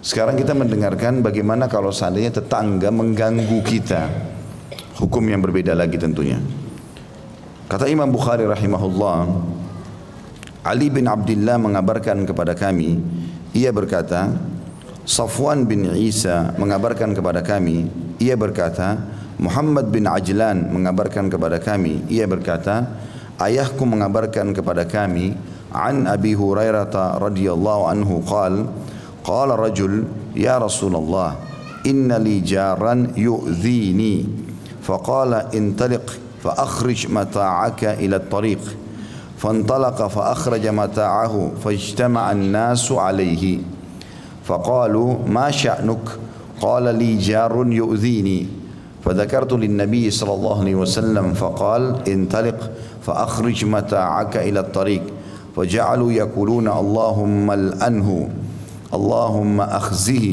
Sekarang kita mendengarkan bagaimana kalau seandainya tetangga mengganggu kita. Hukum yang berbeda lagi tentunya. Kata Imam Bukhari rahimahullah, Ali bin Abdullah mengabarkan kepada kami, ia berkata, Safwan bin Isa mengabarkan kepada kami, ia berkata, Muhammad bin Ajlan mengabarkan kepada kami, ia berkata, ayahku mengabarkan kepada kami, an Abi Hurairah radhiyallahu anhu qal, qala rajul, ya Rasulullah, inna li jaran yu'dhini, faqala intaliq فأخرج متاعك إلى الطريق. فانطلق فأخرج متاعه فاجتمع الناس عليه. فقالوا ما شأنك؟ قال لي جار يؤذيني. فذكرت للنبي صلى الله عليه وسلم فقال انطلق فأخرج متاعك إلى الطريق. فجعلوا يقولون اللهم الأنه. اللهم أخزه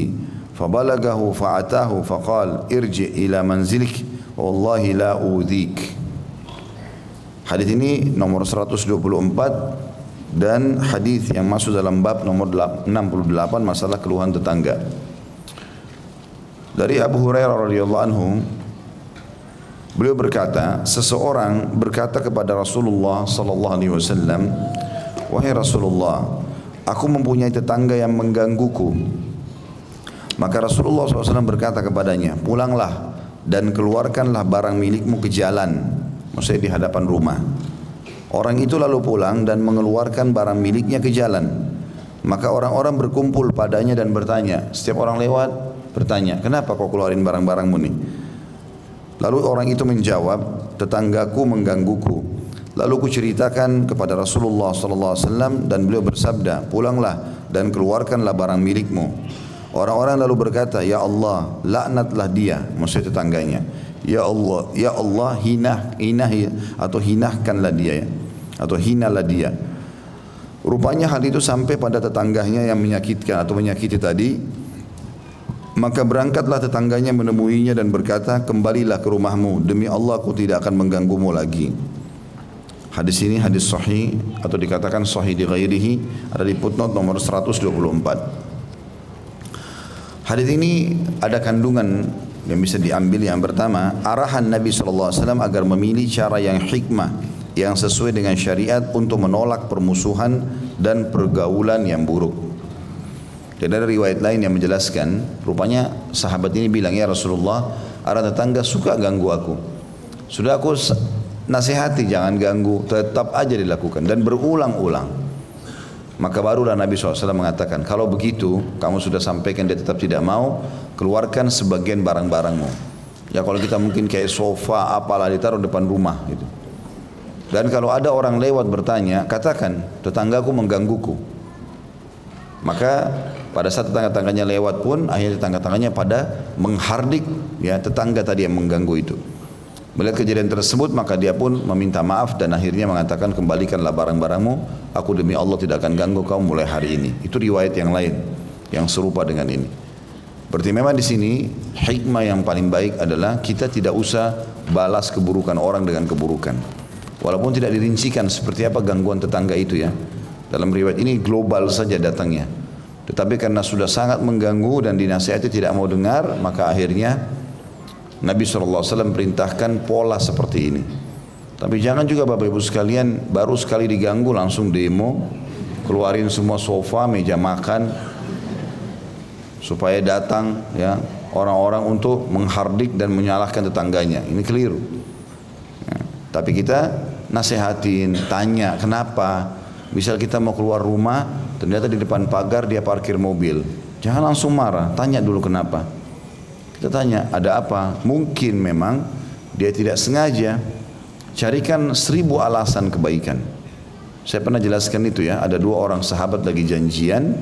فبلغه فأتاه فقال ارجع إلى منزلك والله لا أوذيك Hadis ini nomor 124 dan hadis yang masuk dalam bab nomor 68 masalah keluhan tetangga. Dari Abu Hurairah radhiyallahu anhu beliau berkata, seseorang berkata kepada Rasulullah sallallahu alaihi wasallam, "Wahai Rasulullah, aku mempunyai tetangga yang menggangguku." Maka Rasulullah SAW berkata kepadanya, "Pulanglah dan keluarkanlah barang milikmu ke jalan." Maksudnya di hadapan rumah. Orang itu lalu pulang dan mengeluarkan barang miliknya ke jalan. Maka orang-orang berkumpul padanya dan bertanya. Setiap orang lewat bertanya, kenapa kau keluarin barang-barangmu nih? Lalu orang itu menjawab, tetanggaku menggangguku. Lalu ku ceritakan kepada Rasulullah SAW dan beliau bersabda, pulanglah dan keluarkanlah barang milikmu. Orang-orang lalu berkata, Ya Allah, laknatlah dia, maksudnya tetangganya. Ya Allah, Ya Allah, hinah, hinah atau hinahkanlah dia ya. Atau hinalah dia. Rupanya hal itu sampai pada tetangganya yang menyakitkan atau menyakiti tadi maka berangkatlah tetangganya menemuinya dan berkata, kembalilah ke rumahmu. Demi Allah aku tidak akan mengganggumu lagi. Hadis ini hadis sahih atau dikatakan sahih di ghairihi ada di footnote nomor 124. Hadis ini ada kandungan yang bisa diambil yang pertama arahan Nabi SAW agar memilih cara yang hikmah yang sesuai dengan syariat untuk menolak permusuhan dan pergaulan yang buruk. Dan ada riwayat lain yang menjelaskan, rupanya sahabat ini bilang, ya Rasulullah, ada tetangga suka ganggu aku. Sudah aku nasihati jangan ganggu, tetap aja dilakukan dan berulang-ulang. Maka barulah Nabi SAW mengatakan, kalau begitu kamu sudah sampaikan dia tetap tidak mau, keluarkan sebagian barang-barangmu. Ya kalau kita mungkin kayak sofa apalah ditaruh depan rumah gitu. Dan kalau ada orang lewat bertanya, katakan tetanggaku menggangguku. Maka pada saat tetangga-tangganya lewat pun akhirnya tetangga-tangganya pada menghardik ya tetangga tadi yang mengganggu itu. Melihat kejadian tersebut maka dia pun meminta maaf dan akhirnya mengatakan kembalikanlah barang-barangmu. Aku demi Allah tidak akan ganggu kau mulai hari ini. Itu riwayat yang lain yang serupa dengan ini. Berarti memang di sini hikmah yang paling baik adalah kita tidak usah balas keburukan orang dengan keburukan. Walaupun tidak dirincikan seperti apa gangguan tetangga itu ya. Dalam riwayat ini global saja datangnya. Tetapi karena sudah sangat mengganggu dan dinasihati tidak mau dengar, maka akhirnya Nabi SAW perintahkan pola seperti ini. Tapi jangan juga Bapak Ibu sekalian baru sekali diganggu langsung demo, keluarin semua sofa, meja makan, supaya datang ya orang-orang untuk menghardik dan menyalahkan tetangganya. Ini keliru. Ya, tapi kita nasihatin, tanya kenapa. Misal kita mau keluar rumah, Ternyata di depan pagar dia parkir mobil. Jangan langsung marah, tanya dulu kenapa. Kita tanya, ada apa? Mungkin memang dia tidak sengaja. Carikan seribu alasan kebaikan. Saya pernah jelaskan itu ya, ada dua orang sahabat lagi janjian,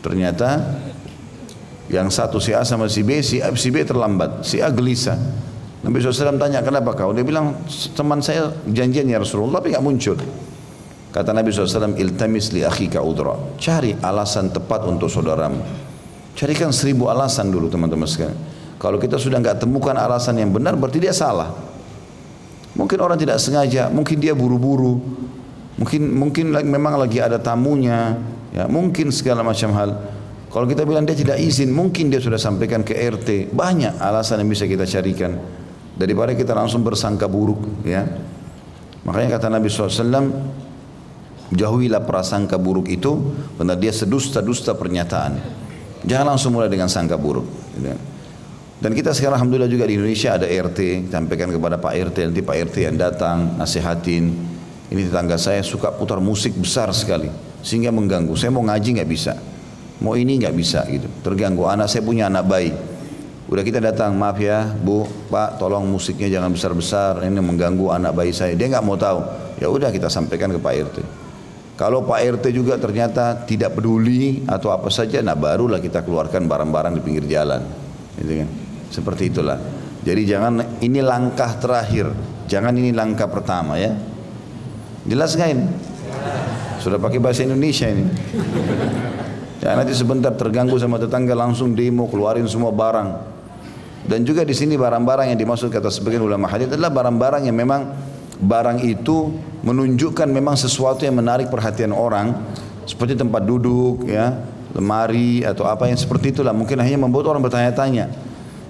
ternyata yang satu si A sama si B, si A, si B terlambat, si A gelisah. Nabi SAW tanya, kenapa kau? Dia bilang, teman saya janjian ya Rasulullah, tapi nggak muncul. Kata Nabi SAW, iltamis li akhika udra. Cari alasan tepat untuk saudaramu. Carikan seribu alasan dulu teman-teman sekalian. Kalau kita sudah nggak temukan alasan yang benar, berarti dia salah. Mungkin orang tidak sengaja, mungkin dia buru-buru, mungkin mungkin memang lagi ada tamunya, ya mungkin segala macam hal. Kalau kita bilang dia tidak izin, mungkin dia sudah sampaikan ke RT. Banyak alasan yang bisa kita carikan. Daripada kita langsung bersangka buruk. ya. Makanya kata Nabi SAW, jauhilah prasangka buruk itu, karena dia sedusta-dusta pernyataan. Jangan langsung mulai dengan sangka buruk. Gitu. Dan kita sekarang Alhamdulillah juga di Indonesia ada RT, sampaikan kepada Pak RT, nanti Pak RT yang datang, nasihatin. Ini tetangga saya suka putar musik besar sekali, sehingga mengganggu. Saya mau ngaji nggak bisa. Mau ini nggak bisa gitu, terganggu. Anak saya punya anak bayi. Udah kita datang, maaf ya Bu, Pak, tolong musiknya jangan besar-besar, ini mengganggu anak bayi saya. Dia nggak mau tahu. Ya udah kita sampaikan ke Pak RT. Kalau Pak RT juga ternyata tidak peduli atau apa saja, nah barulah kita keluarkan barang-barang di pinggir jalan. Gitu kan. Seperti itulah. Jadi jangan ini langkah terakhir, jangan ini langkah pertama ya. Jelas nggak ini? Sudah pakai bahasa Indonesia ini. Ya nanti sebentar terganggu sama tetangga langsung demo keluarin semua barang. Dan juga di sini barang-barang yang dimaksud kata sebagian ulama hadis adalah barang-barang yang memang barang itu menunjukkan memang sesuatu yang menarik perhatian orang seperti tempat duduk ya, lemari atau apa yang seperti itulah mungkin hanya membuat orang bertanya-tanya.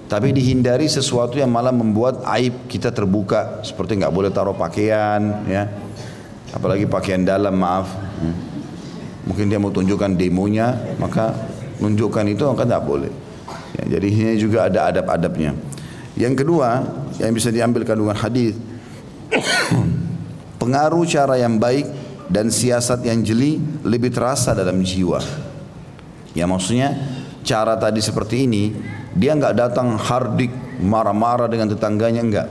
Tapi dihindari sesuatu yang malah membuat aib kita terbuka seperti nggak boleh taruh pakaian ya. Apalagi pakaian dalam maaf. Hmm. Mungkin dia mau tunjukkan demonya, maka menunjukkan itu maka tidak boleh. Ya, jadi ini juga ada adab-adabnya. Yang kedua, yang bisa diambil kandungan hadis, pengaruh cara yang baik dan siasat yang jeli lebih terasa dalam jiwa. Ya maksudnya cara tadi seperti ini, dia nggak datang hardik marah-marah dengan tetangganya enggak.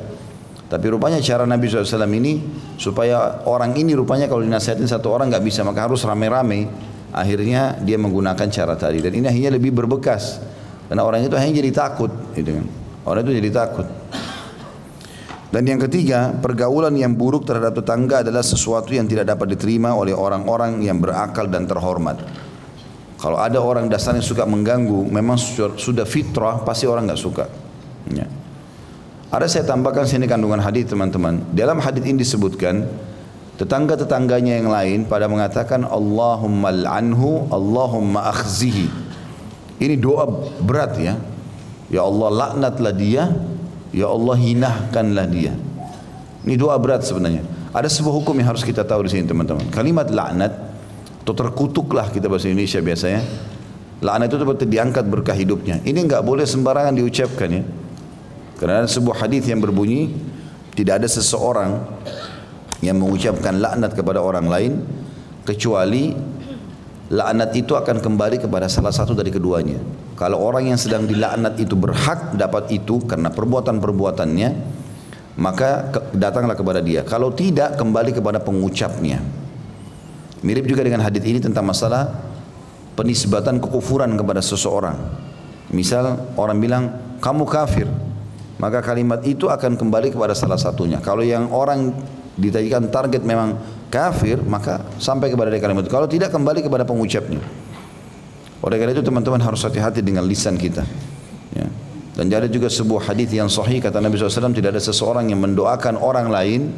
Tapi rupanya cara Nabi SAW ini supaya orang ini rupanya kalau dinasihatin satu orang nggak bisa maka harus rame-rame. Akhirnya dia menggunakan cara tadi dan ini akhirnya lebih berbekas karena orang itu hanya jadi takut, gitu kan. Orang itu jadi takut. Dan yang ketiga, pergaulan yang buruk terhadap tetangga adalah sesuatu yang tidak dapat diterima oleh orang-orang yang berakal dan terhormat. Kalau ada orang dasarnya suka mengganggu, memang sudah fitrah, pasti orang nggak suka. Ya. Ada saya tambahkan sini kandungan hadis teman-teman. Dalam hadis ini disebutkan tetangga-tetangganya yang lain pada mengatakan Allahumma al'anhu, Allahumma akhzihi. Ini doa berat ya. Ya Allah laknatlah dia, ya Allah hinahkanlah dia. Ini doa berat sebenarnya. Ada sebuah hukum yang harus kita tahu di sini teman-teman. Kalimat laknat atau terkutuklah kita bahasa Indonesia biasanya. Laknat itu seperti diangkat berkah hidupnya. Ini enggak boleh sembarangan diucapkan ya. Karena sebuah hadis yang berbunyi tidak ada seseorang yang mengucapkan laknat kepada orang lain kecuali laknat itu akan kembali kepada salah satu dari keduanya. Kalau orang yang sedang dilaknat itu berhak dapat itu karena perbuatan-perbuatannya, maka datanglah kepada dia. Kalau tidak, kembali kepada pengucapnya. Mirip juga dengan hadis ini tentang masalah penisbatan kekufuran kepada seseorang. Misal orang bilang, kamu kafir maka kalimat itu akan kembali kepada salah satunya. Kalau yang orang ditajikan target memang kafir, maka sampai kepada dia kalimat itu. Kalau tidak kembali kepada pengucapnya. Oleh karena itu teman-teman harus hati-hati dengan lisan kita. Ya. Dan ada juga sebuah hadis yang sahih kata Nabi SAW tidak ada seseorang yang mendoakan orang lain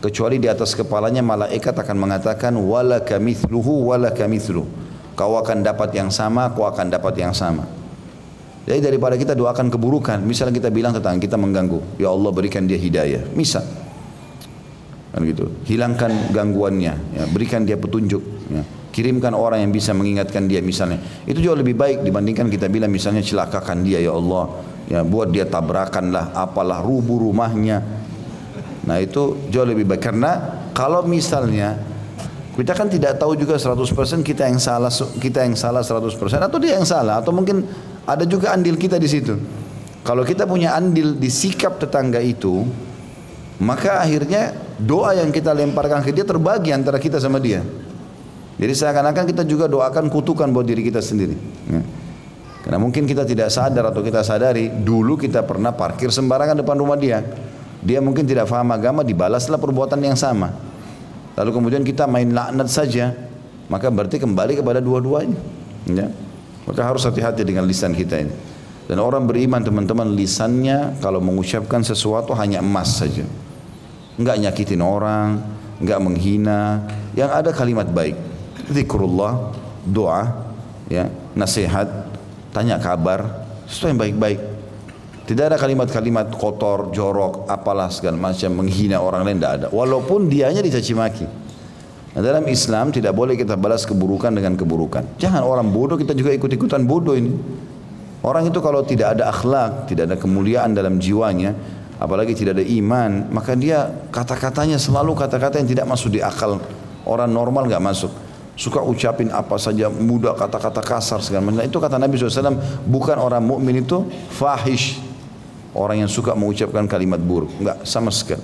kecuali di atas kepalanya malaikat akan mengatakan wala kamithluhu wala kamithluhu. Kau akan dapat yang sama, kau akan dapat yang sama. Jadi daripada kita doakan keburukan, misalnya kita bilang tentang kita mengganggu, ya Allah berikan dia hidayah, misal, kan gitu, hilangkan gangguannya, ya, berikan dia petunjuk, ya. kirimkan orang yang bisa mengingatkan dia misalnya, itu jauh lebih baik dibandingkan kita bilang misalnya celakakan dia ya Allah, ya buat dia tabrakan lah, apalah rubuh rumahnya, nah itu jauh lebih baik karena kalau misalnya kita kan tidak tahu juga 100% kita yang salah kita yang salah 100% atau dia yang salah atau mungkin ada juga andil kita di situ. Kalau kita punya andil di sikap tetangga itu, maka akhirnya doa yang kita lemparkan ke dia terbagi antara kita sama dia. Jadi seakan-akan kita juga doakan kutukan buat diri kita sendiri. Ya. Karena mungkin kita tidak sadar atau kita sadari dulu kita pernah parkir sembarangan depan rumah dia. Dia mungkin tidak faham agama, dibalaslah perbuatan yang sama. Lalu kemudian kita main laknat saja, maka berarti kembali kepada dua-duanya. Ya. Maka harus hati-hati dengan lisan kita ini. Dan orang beriman teman-teman lisannya kalau mengucapkan sesuatu hanya emas saja. Enggak nyakitin orang, enggak menghina, yang ada kalimat baik. Zikrullah, doa, ya, nasihat, tanya kabar, sesuatu yang baik-baik. Tidak ada kalimat-kalimat kotor, jorok, apalah segala macam menghina orang lain tidak ada. Walaupun dianya dicaci maki. Nah, dalam Islam tidak boleh kita balas keburukan dengan keburukan. Jangan orang bodoh kita juga ikut-ikutan bodoh ini. Orang itu kalau tidak ada akhlak, tidak ada kemuliaan dalam jiwanya, apalagi tidak ada iman, maka dia kata-katanya selalu kata-kata yang tidak masuk di akal. Orang normal nggak masuk. Suka ucapin apa saja mudah kata-kata kasar segala macam. Itu kata Nabi SAW bukan orang mukmin itu fahish. Orang yang suka mengucapkan kalimat buruk. Enggak sama sekali.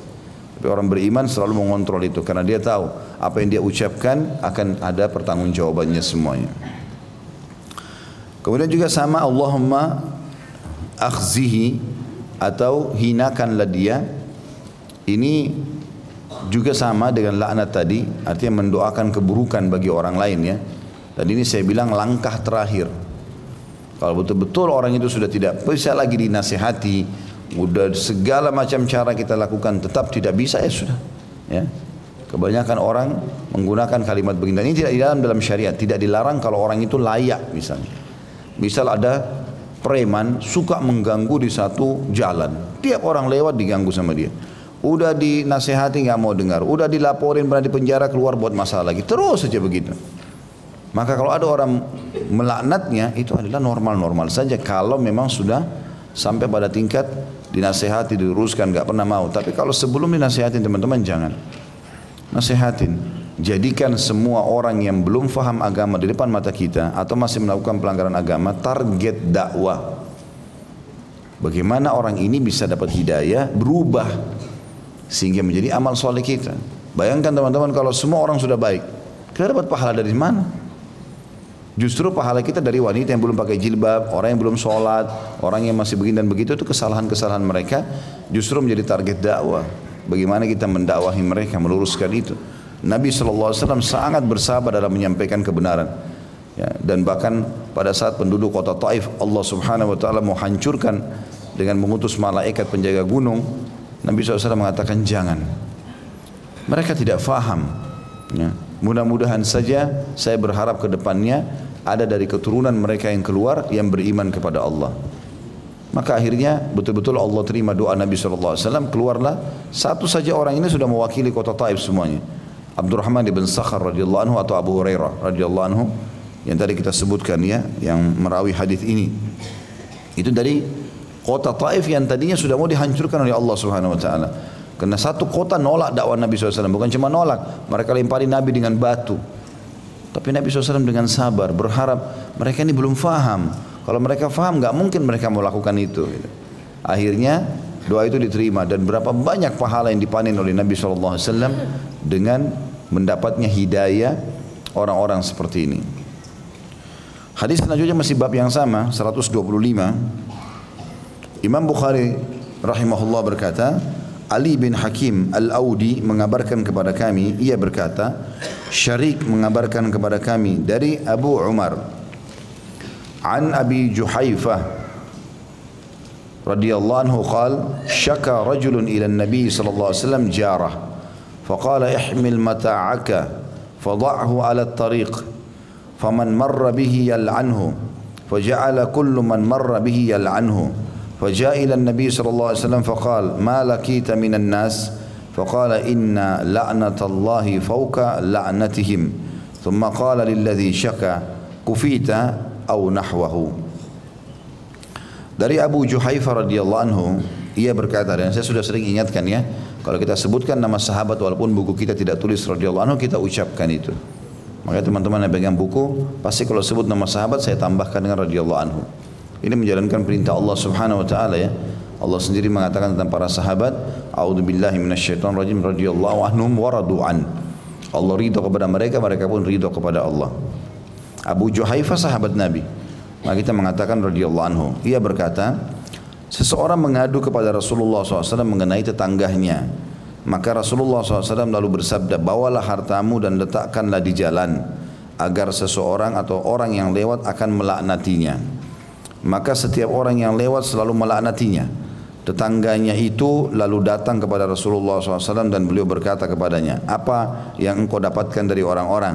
Tapi orang beriman selalu mengontrol itu karena dia tahu apa yang dia ucapkan akan ada pertanggungjawabannya semuanya. Kemudian juga sama Allahumma akhzihi atau hinakanlah dia. Ini juga sama dengan laknat tadi, artinya mendoakan keburukan bagi orang lain ya. Dan ini saya bilang langkah terakhir. Kalau betul-betul orang itu sudah tidak bisa lagi dinasihati, Udah segala macam cara kita lakukan tetap tidak bisa ya sudah. Ya. Kebanyakan orang menggunakan kalimat begini. Ini tidak di dalam dalam syariat, tidak dilarang kalau orang itu layak misalnya. Misal ada preman suka mengganggu di satu jalan. Tiap orang lewat diganggu sama dia. Udah dinasehati nggak mau dengar, udah dilaporin pernah di penjara keluar buat masalah lagi. Terus saja begitu. Maka kalau ada orang melaknatnya itu adalah normal-normal saja kalau memang sudah sampai pada tingkat dinasehati, diluruskan, nggak pernah mau. Tapi kalau sebelum dinasehatin teman-teman jangan. Nasehatin. Jadikan semua orang yang belum faham agama di depan mata kita atau masih melakukan pelanggaran agama target dakwah. Bagaimana orang ini bisa dapat hidayah berubah sehingga menjadi amal soleh kita. Bayangkan teman-teman kalau semua orang sudah baik, kita dapat pahala dari mana? Justru pahala kita dari wanita yang belum pakai jilbab, orang yang belum sholat, orang yang masih begini dan begitu itu kesalahan-kesalahan mereka justru menjadi target dakwah. Bagaimana kita mendakwahi mereka, meluruskan itu. Nabi SAW sangat bersabar dalam menyampaikan kebenaran. Ya, dan bahkan pada saat penduduk kota Taif Allah Subhanahu wa taala mau hancurkan dengan mengutus malaikat penjaga gunung, Nabi SAW mengatakan jangan. Mereka tidak faham. Ya. Mudah-mudahan saja saya berharap ke depannya ada dari keturunan mereka yang keluar yang beriman kepada Allah. Maka akhirnya betul-betul Allah terima doa Nabi SAW keluarlah satu saja orang ini sudah mewakili kota Taif semuanya. Abdurrahman bin Sakhar radhiyallahu anhu atau Abu Hurairah radhiyallahu anhu yang tadi kita sebutkan ya yang merawi hadis ini. Itu dari kota Taif yang tadinya sudah mau dihancurkan oleh Allah Subhanahu wa taala. Karena satu kota nolak dakwah Nabi SAW bukan cuma nolak, mereka lempari Nabi dengan batu. Tapi Nabi SAW dengan sabar berharap mereka ini belum faham. Kalau mereka faham nggak mungkin mereka mau lakukan itu. Akhirnya doa itu diterima dan berapa banyak pahala yang dipanen oleh Nabi SAW dengan mendapatnya hidayah orang-orang seperti ini. Hadis selanjutnya masih bab yang sama 125. Imam Bukhari rahimahullah berkata, Ali bin Hakim Al-Audi mengabarkan kepada kami, ia berkata, Syarik mengabarkan kepada kami dari Abu Umar An Abi Juhaifah radhiyallahu anhu qal syaka rajulun ila an-nabi sallallahu alaihi wasallam jarah faqala ihmil mata'aka fadha'hu ala at-tariq faman marra bihi yal'anhu faja'ala kullu man marra bihi yal'anhu فجاء إلى النبي صلى الله عليه وسلم فقال ما لكيت من الناس فقال إن لعنة الله فوق لعنتهم ثم قال للذي شكى كفيت أو نحوه Dari Abu Juhaifa radhiyallahu anhu, ia berkata dan saya sudah sering ingatkan ya, kalau kita sebutkan nama sahabat walaupun buku kita tidak tulis radhiyallahu anhu, kita ucapkan itu. Maka teman-teman yang pegang buku, pasti kalau sebut nama sahabat saya tambahkan dengan radhiyallahu anhu. Ini menjalankan perintah Allah Subhanahu wa taala ya. Allah sendiri mengatakan tentang para sahabat, "A'udzubillahi minasyaitonir rajim radhiyallahu anhum wa radu'an." Allah ridha kepada mereka, mereka pun ridha kepada Allah. Abu Juhaifa sahabat Nabi. Maka kita mengatakan radhiyallahu anhu. Ia berkata, seseorang mengadu kepada Rasulullah SAW mengenai tetangganya. Maka Rasulullah SAW lalu bersabda, bawalah hartamu dan letakkanlah di jalan agar seseorang atau orang yang lewat akan melaknatinya maka setiap orang yang lewat selalu melaknatinya. Tetangganya itu lalu datang kepada Rasulullah SAW dan beliau berkata kepadanya, apa yang engkau dapatkan dari orang-orang?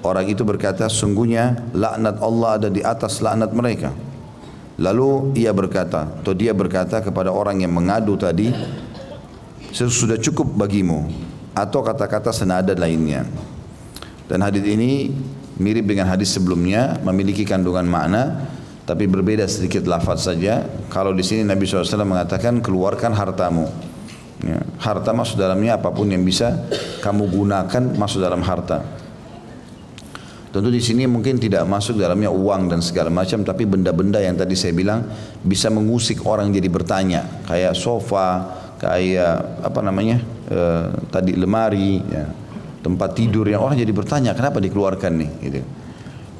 Orang itu berkata, sungguhnya laknat Allah ada di atas laknat mereka. Lalu ia berkata, atau dia berkata kepada orang yang mengadu tadi, sudah cukup bagimu, atau kata-kata senada lainnya. Dan hadis ini mirip dengan hadis sebelumnya, memiliki kandungan makna, tapi berbeda sedikit lafaz saja. Kalau di sini Nabi SAW mengatakan keluarkan hartamu. Ya, harta masuk dalamnya apa pun yang bisa kamu gunakan masuk dalam harta. Tentu di sini mungkin tidak masuk dalamnya uang dan segala macam, tapi benda-benda yang tadi saya bilang bisa mengusik orang jadi bertanya, kayak sofa, kayak apa namanya e, tadi lemari, ya, tempat tidur yang orang jadi bertanya kenapa dikeluarkan nih, gitu.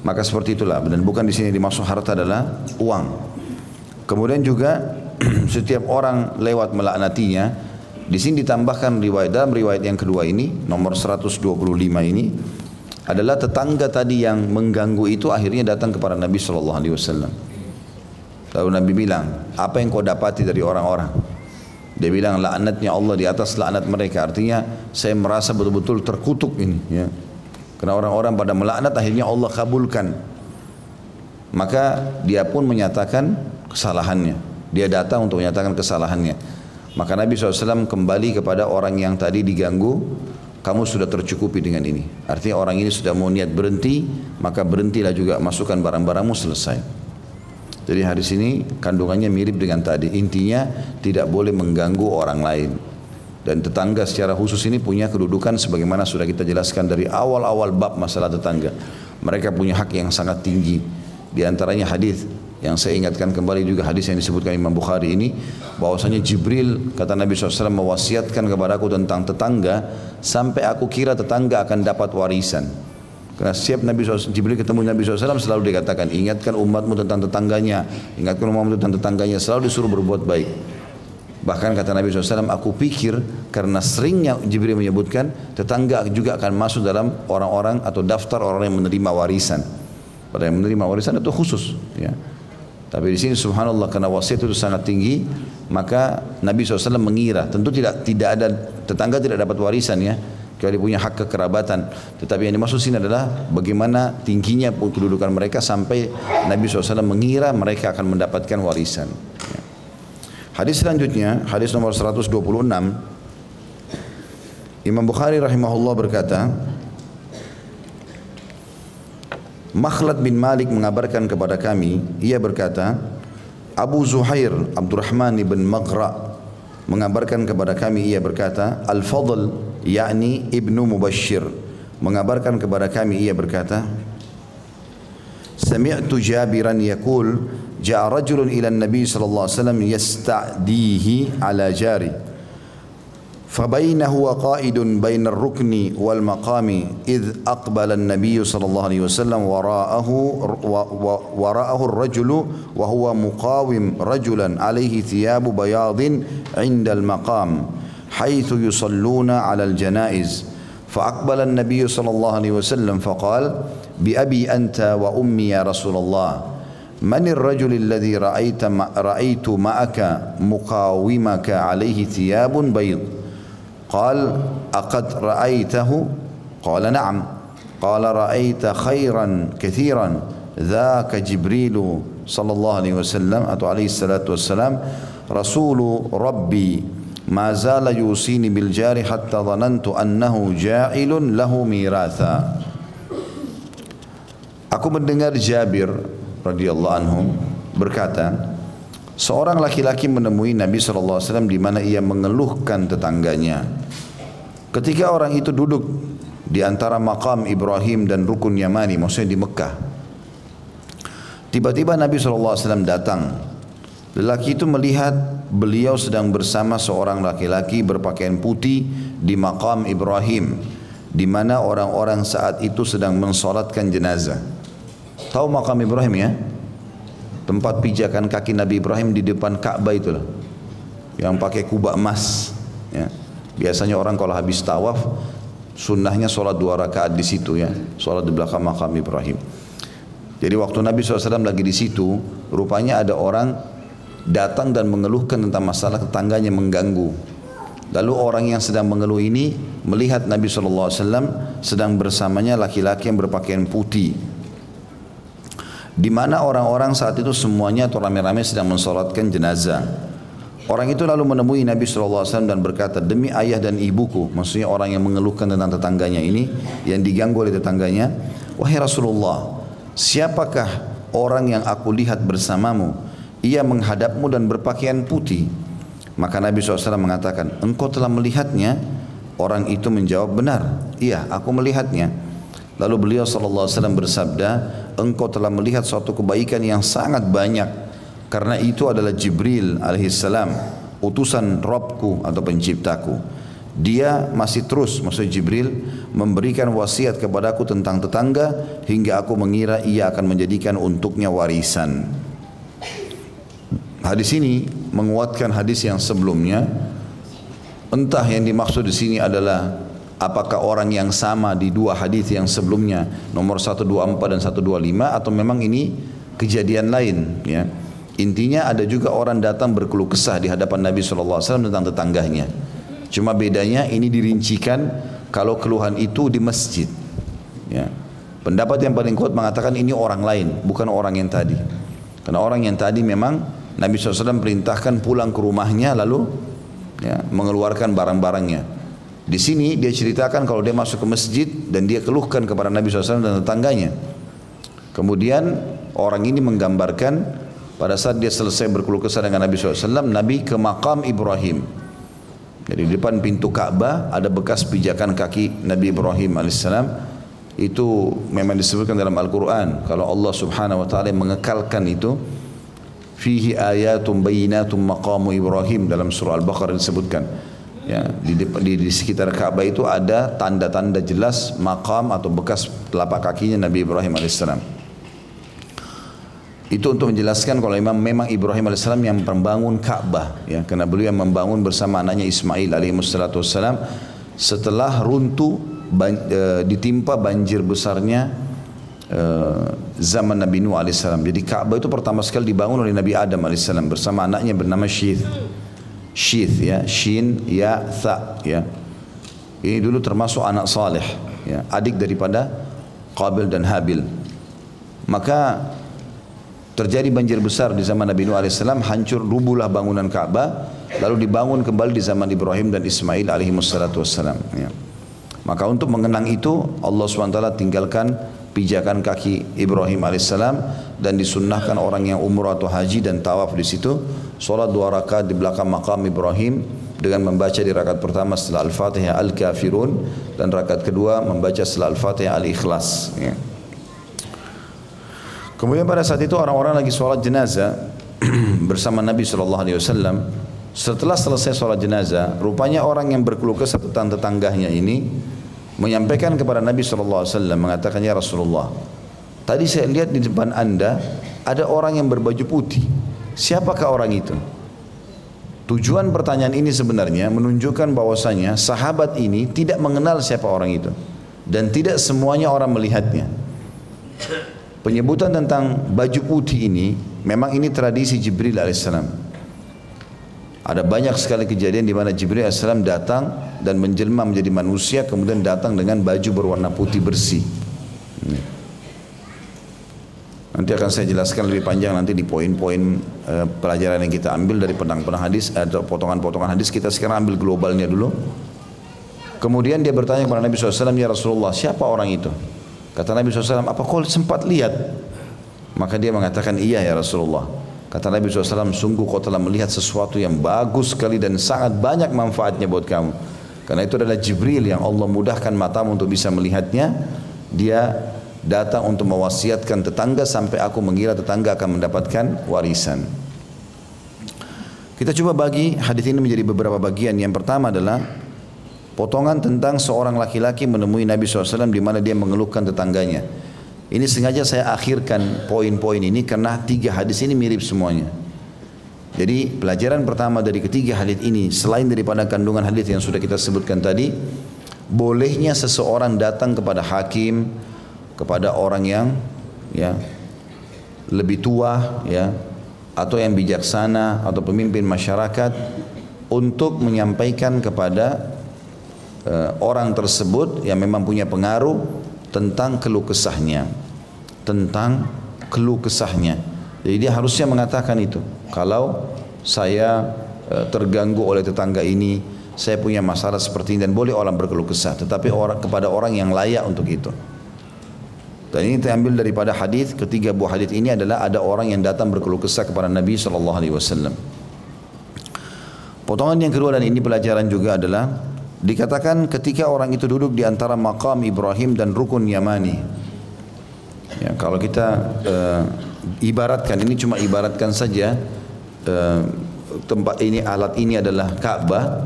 Maka seperti itulah dan bukan di sini dimaksud harta adalah uang. Kemudian juga setiap orang lewat melaknatinya, di sini ditambahkan riwayat dalam riwayat yang kedua ini nomor 125 ini adalah tetangga tadi yang mengganggu itu akhirnya datang kepada Nabi Shallallahu Alaihi Wasallam. Lalu Nabi bilang, apa yang kau dapati dari orang-orang? Dia bilang laknatnya Allah di atas laknat mereka. Artinya saya merasa betul-betul terkutuk ini. Ya. Karena orang-orang pada melaknat akhirnya Allah kabulkan. Maka dia pun menyatakan kesalahannya. Dia datang untuk menyatakan kesalahannya. Maka Nabi SAW kembali kepada orang yang tadi diganggu kamu sudah tercukupi dengan ini. Artinya orang ini sudah mau niat berhenti, maka berhentilah juga masukkan barang-barangmu selesai. Jadi hadis ini kandungannya mirip dengan tadi. Intinya tidak boleh mengganggu orang lain. Dan tetangga secara khusus ini punya kedudukan sebagaimana sudah kita jelaskan dari awal-awal bab masalah tetangga. Mereka punya hak yang sangat tinggi. Di antaranya hadis yang saya ingatkan kembali juga hadis yang disebutkan Imam Bukhari ini bahwasanya Jibril kata Nabi SAW mewasiatkan kepadaku tentang tetangga sampai aku kira tetangga akan dapat warisan. Karena setiap Nabi SAW, Jibril ketemu Nabi SAW selalu dikatakan ingatkan umatmu tentang tetangganya, ingatkan umatmu tentang tetangganya, selalu disuruh berbuat baik. Bahkan kata Nabi SAW, aku pikir karena seringnya Jibril menyebutkan tetangga juga akan masuk dalam orang-orang atau daftar orang yang menerima warisan. Pada yang menerima warisan itu khusus. Ya. Tapi di sini subhanallah karena wasiat itu sangat tinggi, maka Nabi SAW mengira, tentu tidak tidak ada tetangga tidak dapat warisan ya, kecuali punya hak kekerabatan. Tetapi yang dimaksud sini adalah bagaimana tingginya kedudukan mereka sampai Nabi SAW mengira mereka akan mendapatkan warisan. Ya. Hadis selanjutnya, hadis nomor 126, Imam Bukhari rahimahullah berkata, Makhlad bin Malik mengabarkan kepada kami, ia berkata, Abu Zuhair Abdurrahman bin Maghra mengabarkan kepada kami, ia berkata, Al-Fadl, yakni Ibnu Mubashir, mengabarkan kepada kami, ia berkata, Sami'tu Jabiran yakul, Ja'a rajulun ila Nabi sallallahu alaihi wasallam yasta'dihi ala jari. فبينه وقائد بين الركن والمقام إذ أقبل النبي صلى الله عليه وسلم وراءه وراءه الرجل وهو مقاوم رجلا عليه ثياب بياض عند المقام حيث يصلون على الجنائز فأقبل النبي صلى الله عليه وسلم فقال بأبي أنت وأمي يا رسول الله من الرجل الذي رأيت رأيت معك مقاومك عليه ثياب بيض؟ قال أقد رأيته؟ قال نعم. قال رأيت خيرا كثيرا ذاك جبريل صلى الله عليه وسلم أتو عليه الصلاة والسلام رسول ربي. mazala yusini bil jari hatta dhanantu annahu ja'ilun lahu miratha. Aku mendengar Jabir radhiyallahu anhu berkata seorang laki-laki menemui Nabi sallallahu alaihi wasallam di mana ia mengeluhkan tetangganya. Ketika orang itu duduk di antara makam Ibrahim dan rukun Yamani maksudnya di Mekah tiba-tiba Nabi sallallahu alaihi wasallam datang. Lelaki itu melihat beliau sedang bersama seorang laki-laki berpakaian putih di makam Ibrahim. Di mana orang-orang saat itu sedang mensolatkan jenazah. Tahu makam Ibrahim ya? tempat pijakan kaki Nabi Ibrahim di depan Ka'bah itulah yang pakai kubah emas ya. biasanya orang kalau habis tawaf sunnahnya sholat dua rakaat di situ ya sholat di belakang makam Ibrahim jadi waktu Nabi SAW lagi di situ rupanya ada orang datang dan mengeluhkan tentang masalah tetangganya mengganggu Lalu orang yang sedang mengeluh ini melihat Nabi SAW sedang bersamanya laki-laki yang berpakaian putih. Di mana orang-orang saat itu semuanya atau rame-rame sedang mensolatkan jenazah. Orang itu lalu menemui Nabi SAW dan berkata, demi ayah dan ibuku, maksudnya orang yang mengeluhkan tentang tetangganya ini, yang diganggu oleh tetangganya, wahai Rasulullah, siapakah orang yang aku lihat bersamamu? Ia menghadapmu dan berpakaian putih. Maka Nabi SAW mengatakan, engkau telah melihatnya? Orang itu menjawab, benar. Iya, aku melihatnya. Lalu beliau SAW bersabda, engkau telah melihat suatu kebaikan yang sangat banyak. Karena itu adalah Jibril alaihissalam, utusan Robku atau penciptaku. Dia masih terus, maksudnya Jibril, memberikan wasiat kepadaku tentang tetangga hingga aku mengira ia akan menjadikan untuknya warisan. Hadis ini menguatkan hadis yang sebelumnya. Entah yang dimaksud di sini adalah apakah orang yang sama di dua hadis yang sebelumnya nomor 124 dan 125 atau memang ini kejadian lain ya. Intinya ada juga orang datang berkeluh kesah di hadapan Nabi SAW tentang tetangganya. Cuma bedanya ini dirincikan kalau keluhan itu di masjid. Ya. Pendapat yang paling kuat mengatakan ini orang lain, bukan orang yang tadi. Karena orang yang tadi memang Nabi SAW perintahkan pulang ke rumahnya lalu ya, mengeluarkan barang-barangnya. Di sini dia ceritakan kalau dia masuk ke masjid dan dia keluhkan kepada Nabi SAW dan tetangganya. Kemudian orang ini menggambarkan pada saat dia selesai berkeluh kesah dengan Nabi SAW, Nabi ke makam Ibrahim. Jadi di depan pintu Ka'bah ada bekas pijakan kaki Nabi Ibrahim alaihissalam itu memang disebutkan dalam Al-Quran kalau Allah subhanahu wa ta'ala mengekalkan itu fihi ayatum bayinatum maqamu Ibrahim. Dalam surah Al-Baqarah disebutkan. Ya di, di, di sekitar Ka'bah itu ada tanda-tanda jelas makam atau bekas telapak kakinya Nabi Ibrahim alaihissalam. Itu untuk menjelaskan kalau memang memang Ibrahim alaihissalam yang membangun Ka'bah ya. Karena beliau yang membangun bersama anaknya Ismail alaihissalam setelah runtuh ban, e, ditimpa banjir besarnya Eh, zaman Nabi Nuh alaihissalam. Jadi Ka'bah itu pertama sekali dibangun oleh Nabi Adam alaihissalam bersama anaknya bernama Syith. Syith ya, Shin ya Tha ya. Ini dulu termasuk anak saleh ya, adik daripada Qabil dan Habil. Maka terjadi banjir besar di zaman Nabi Nuh alaihissalam, hancur rubuhlah bangunan Ka'bah, lalu dibangun kembali di zaman Ibrahim dan Ismail alaihi ya. Maka untuk mengenang itu Allah SWT tinggalkan pijakan kaki Ibrahim alaihissalam dan disunnahkan orang yang umrah atau haji dan tawaf di situ solat dua rakaat di belakang makam Ibrahim dengan membaca di rakaat pertama setelah Al-Fatihah Al-Kafirun dan rakaat kedua membaca setelah Al-Fatihah Al-Ikhlas ya. Kemudian pada saat itu orang-orang lagi sholat jenazah bersama Nabi SAW setelah selesai sholat jenazah rupanya orang yang berkeluh kesah tentang tetangganya ini menyampaikan kepada Nabi SAW mengatakan ya Rasulullah tadi saya lihat di depan anda ada orang yang berbaju putih. Siapakah orang itu? Tujuan pertanyaan ini sebenarnya menunjukkan bahwasanya sahabat ini tidak mengenal siapa orang itu dan tidak semuanya orang melihatnya. Penyebutan tentang baju putih ini memang ini tradisi Jibril alaihissalam ada banyak sekali kejadian di mana Jibril AS datang dan menjelma menjadi manusia kemudian datang dengan baju berwarna putih bersih. Nanti akan saya jelaskan lebih panjang nanti di poin-poin uh, pelajaran yang kita ambil dari pedang-pedang hadis atau potongan-potongan hadis kita sekarang ambil globalnya dulu. Kemudian dia bertanya kepada Nabi SAW, Ya Rasulullah, siapa orang itu? Kata Nabi SAW, apa kau sempat lihat? Maka dia mengatakan, iya ya Rasulullah. Kata Nabi SAW, sungguh kau telah melihat sesuatu yang bagus sekali dan sangat banyak manfaatnya buat kamu. Karena itu adalah Jibril yang Allah mudahkan matamu untuk bisa melihatnya. Dia datang untuk mewasiatkan tetangga sampai aku mengira tetangga akan mendapatkan warisan. Kita coba bagi hadis ini menjadi beberapa bagian. Yang pertama adalah potongan tentang seorang laki-laki menemui Nabi SAW di mana dia mengeluhkan tetangganya. Ini sengaja saya akhirkan poin-poin ini karena tiga hadis ini mirip semuanya. Jadi pelajaran pertama dari ketiga hadis ini selain daripada kandungan hadis yang sudah kita sebutkan tadi, bolehnya seseorang datang kepada hakim, kepada orang yang ya lebih tua ya atau yang bijaksana atau pemimpin masyarakat untuk menyampaikan kepada uh, orang tersebut yang memang punya pengaruh tentang keluh kesahnya. Tentang keluh kesahnya. Jadi dia harusnya mengatakan itu. Kalau saya uh, terganggu oleh tetangga ini saya punya masalah seperti ini dan boleh orang berkeluh kesah. Tetapi orang kepada orang yang layak untuk itu. Dan ini terambil daripada hadis ketiga buah hadis ini adalah ada orang yang datang berkeluh kesah kepada Nabi sallallahu alaihi wasallam. Potongan yang kedua dan ini pelajaran juga adalah dikatakan ketika orang itu duduk di antara makam Ibrahim dan rukun Yamani. Ya, kalau kita uh, ibaratkan ini cuma ibaratkan saja uh, tempat ini alat ini adalah Ka'bah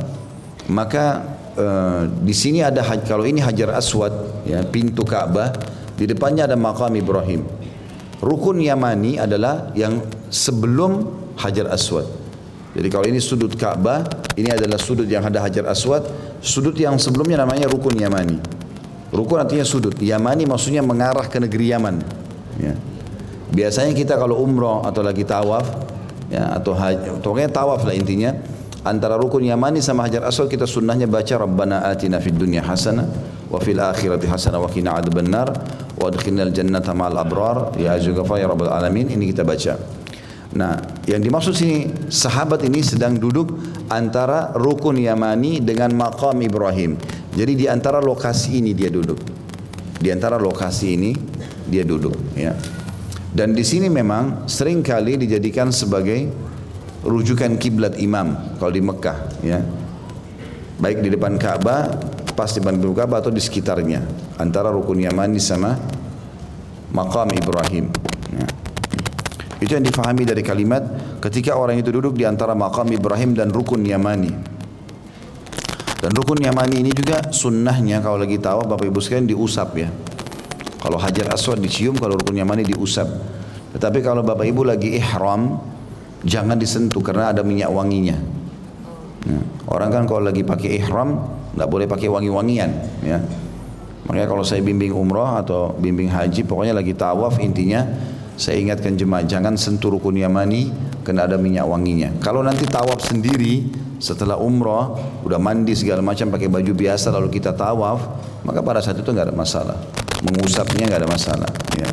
maka uh, di sini ada kalau ini Hajar Aswad ya pintu Ka'bah di depannya ada makam Ibrahim. Rukun Yamani adalah yang sebelum Hajar Aswad. Jadi kalau ini sudut Ka'bah, ini adalah sudut yang ada Hajar Aswad. Sudut yang sebelumnya namanya Rukun Yamani. Rukun artinya sudut. Yamani maksudnya mengarah ke negeri Yaman. Ya. Biasanya kita kalau umroh atau lagi tawaf, ya, atau haji, pokoknya tawaf lah intinya, antara rukun Yamani sama Hajar Aswad kita sunnahnya baca Rabbana atina fid dunya hasanah wa fil akhirati hasanah wa qina adzabannar wa adkhilnal jannata ma'al abrar ya azughafar ya rabbal alamin ini kita baca. Nah, yang dimaksud sini sahabat ini sedang duduk antara rukun Yamani dengan makam Ibrahim. Jadi di antara lokasi ini dia duduk. Di antara lokasi ini dia duduk, ya. Dan di sini memang sering kali dijadikan sebagai rujukan kiblat imam kalau di Mekah ya baik di depan Ka'bah pas di depan Ka'bah atau di sekitarnya antara rukun Yamani sama makam Ibrahim. Itu yang difahami dari kalimat ketika orang itu duduk di antara makam Ibrahim dan rukun Yamani dan rukun Yamani ini juga sunnahnya kalau lagi tahu Bapak Ibu sekalian diusap ya kalau hajar aswad dicium kalau rukun Yamani diusap tetapi kalau Bapak Ibu lagi ihram jangan disentuh karena ada minyak wanginya. Ya. Orang kan kalau lagi pakai ihram nggak boleh pakai wangi-wangian. Ya. Makanya kalau saya bimbing umroh atau bimbing haji, pokoknya lagi tawaf intinya saya ingatkan jemaah jangan sentuh rukun yamani kena ada minyak wanginya. Kalau nanti tawaf sendiri setelah umroh udah mandi segala macam pakai baju biasa lalu kita tawaf maka pada saat itu nggak ada masalah mengusapnya nggak ada masalah ya.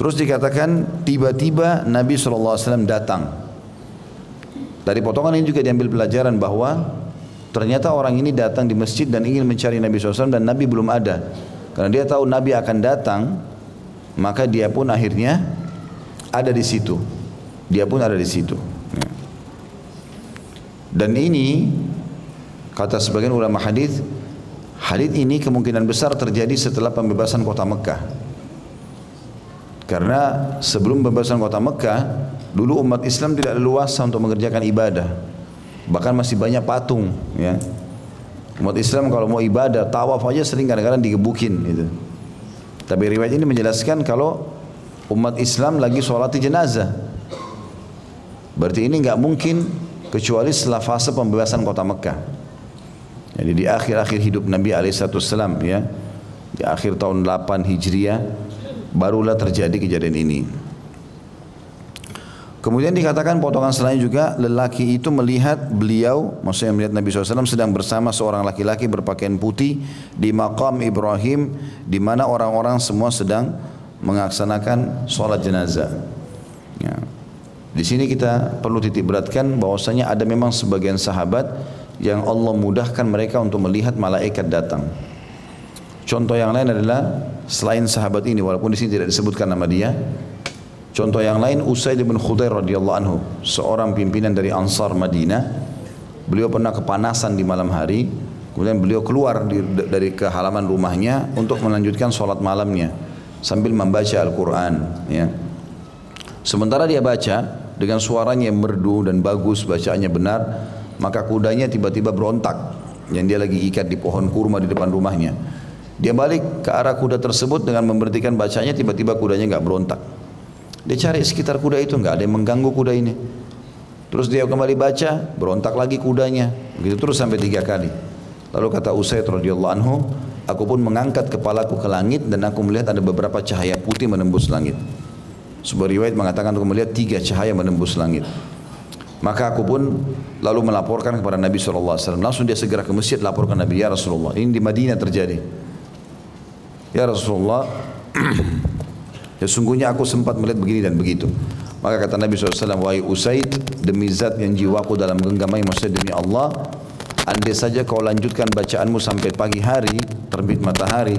Terus dikatakan tiba-tiba Nabi SAW datang. Dari potongan ini juga diambil pelajaran bahwa ternyata orang ini datang di masjid dan ingin mencari Nabi SAW dan Nabi belum ada. Karena dia tahu Nabi akan datang, maka dia pun akhirnya ada di situ. Dia pun ada di situ. Ya. Dan ini kata sebagian ulama hadis, hadis ini kemungkinan besar terjadi setelah pembebasan kota Mekah. Karena sebelum pembebasan kota Mekah, dulu umat Islam tidak leluasa untuk mengerjakan ibadah. Bahkan masih banyak patung, ya. Umat Islam kalau mau ibadah, tawaf aja sering kadang-kadang digebukin gitu. Tapi riwayat ini menjelaskan kalau umat Islam lagi sholat jenazah. Berarti ini nggak mungkin kecuali setelah fase pembebasan kota Mekah. Jadi di akhir-akhir hidup Nabi Alaihissalam ya, di akhir tahun 8 Hijriah, barulah terjadi kejadian ini. Kemudian dikatakan potongan selanjutnya juga lelaki itu melihat beliau, maksudnya melihat Nabi SAW sedang bersama seorang laki-laki berpakaian putih di makam Ibrahim di mana orang-orang semua sedang mengaksanakan sholat jenazah. Ya. Di sini kita perlu titik beratkan bahwasanya ada memang sebagian sahabat yang Allah mudahkan mereka untuk melihat malaikat datang. Contoh yang lain adalah selain sahabat ini walaupun di sini tidak disebutkan nama dia. Contoh yang lain Usaid bin Khudair radhiyallahu anhu, seorang pimpinan dari Ansar Madinah. Beliau pernah kepanasan di malam hari, kemudian beliau keluar di, dari ke halaman rumahnya untuk melanjutkan sholat malamnya sambil membaca Al-Quran. Ya. Sementara dia baca dengan suaranya yang merdu dan bagus, bacaannya benar, maka kudanya tiba-tiba berontak yang dia lagi ikat di pohon kurma di depan rumahnya. Dia balik ke arah kuda tersebut dengan memberhentikan bacanya, tiba-tiba kudanya nggak berontak. Dia cari sekitar kuda itu nggak ada yang mengganggu kuda ini. Terus dia kembali baca, berontak lagi kudanya. Begitu terus sampai tiga kali. Lalu kata Usaid radhiyallahu anhu, aku pun mengangkat kepalaku ke langit dan aku melihat ada beberapa cahaya putih menembus langit. Sebuah riwayat mengatakan aku melihat tiga cahaya menembus langit. Maka aku pun lalu melaporkan kepada Nabi SAW. Langsung dia segera ke masjid laporkan Nabi, Ya Rasulullah, ini di Madinah terjadi. Ya Rasulullah, ya sungguhnya aku sempat melihat begini dan begitu. Maka kata Nabi SAW, Wahai Usaid, demi zat yang jiwaku dalam genggamai, maksudnya demi Allah, andai saja kau lanjutkan bacaanmu sampai pagi hari, terbit matahari,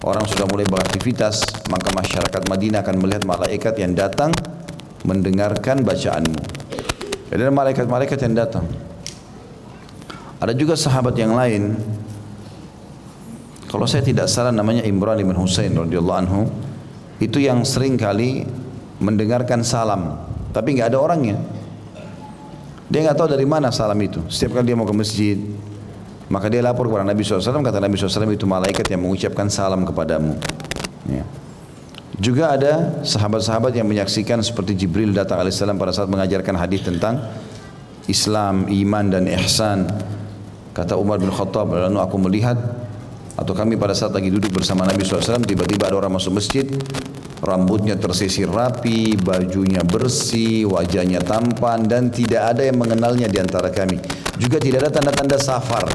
orang sudah mulai beraktivitas, maka masyarakat Madinah akan melihat malaikat yang datang mendengarkan bacaanmu. Jadi ada malaikat-malaikat yang datang. Ada juga sahabat yang lain. Kalau saya tidak salah namanya Imran bin Husain radhiyallahu anhu, itu yang sering kali mendengarkan salam, tapi nggak ada orangnya. Dia nggak tahu dari mana salam itu. Setiap kali dia mau ke masjid, maka dia lapor kepada Nabi SAW, kata Nabi SAW itu malaikat yang mengucapkan salam kepadamu. Ya. Juga ada sahabat-sahabat yang menyaksikan seperti Jibril datang alaihissalam pada saat mengajarkan hadis tentang Islam, iman dan ihsan. Kata Umar bin Khattab, lalu aku melihat atau kami pada saat lagi duduk bersama Nabi SAW tiba-tiba ada orang masuk masjid rambutnya tersisir rapi, bajunya bersih, wajahnya tampan dan tidak ada yang mengenalnya di antara kami. Juga tidak ada tanda-tanda safar.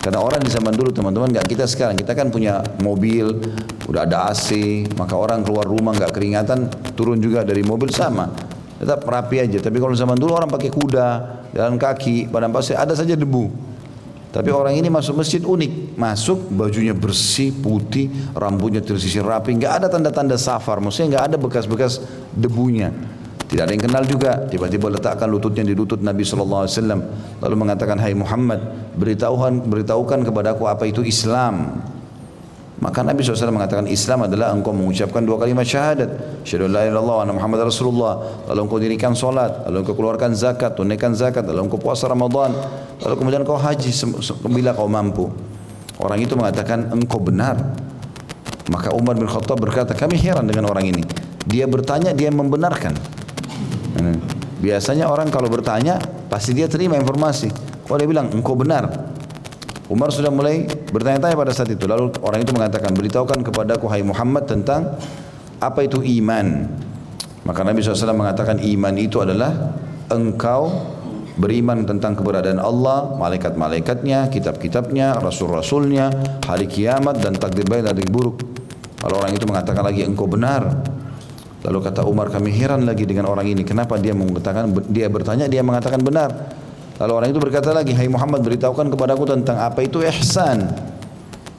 Karena orang di zaman dulu teman-teman nggak kita sekarang. Kita kan punya mobil, udah ada AC, maka orang keluar rumah nggak keringatan, turun juga dari mobil sama. Tetap rapi aja. Tapi kalau zaman dulu orang pakai kuda, jalan kaki, padang pasir, ada saja debu. Tapi orang ini masuk masjid unik, masuk bajunya bersih, putih, rambutnya tersisir rapi, nggak ada tanda-tanda safar, maksudnya nggak ada bekas-bekas debunya. Tidak ada yang kenal juga. Tiba-tiba letakkan lututnya di lutut Nabi SAW. Lalu mengatakan, Hai Muhammad, beritahukan, beritahukan kepada aku apa itu Islam. Maka Nabi SAW mengatakan Islam adalah engkau mengucapkan dua kalimat syahadat. Syahadu la ilallah wa Muhammad Rasulullah. Lalu engkau dirikan solat. Lalu engkau keluarkan zakat, tunaikan zakat. Lalu engkau puasa Ramadan. Lalu kemudian engkau haji bila kau mampu. Orang itu mengatakan engkau benar. Maka Umar bin Khattab berkata, kami heran dengan orang ini. Dia bertanya, dia membenarkan. Hmm. Biasanya orang kalau bertanya pasti dia terima informasi. Kalau dia bilang engkau benar. Umar sudah mulai bertanya-tanya pada saat itu. Lalu orang itu mengatakan, beritahukan kepadaku hai Muhammad tentang apa itu iman. Maka Nabi SAW mengatakan iman itu adalah engkau beriman tentang keberadaan Allah, malaikat-malaikatnya, kitab-kitabnya, rasul-rasulnya, hari kiamat dan takdir baik dan takdir buruk. Kalau orang itu mengatakan lagi engkau benar, Lalu kata Umar kami heran lagi dengan orang ini. Kenapa dia mengatakan dia bertanya dia mengatakan benar. Lalu orang itu berkata lagi, Hai Muhammad beritahukan kepadaku tentang apa itu ihsan.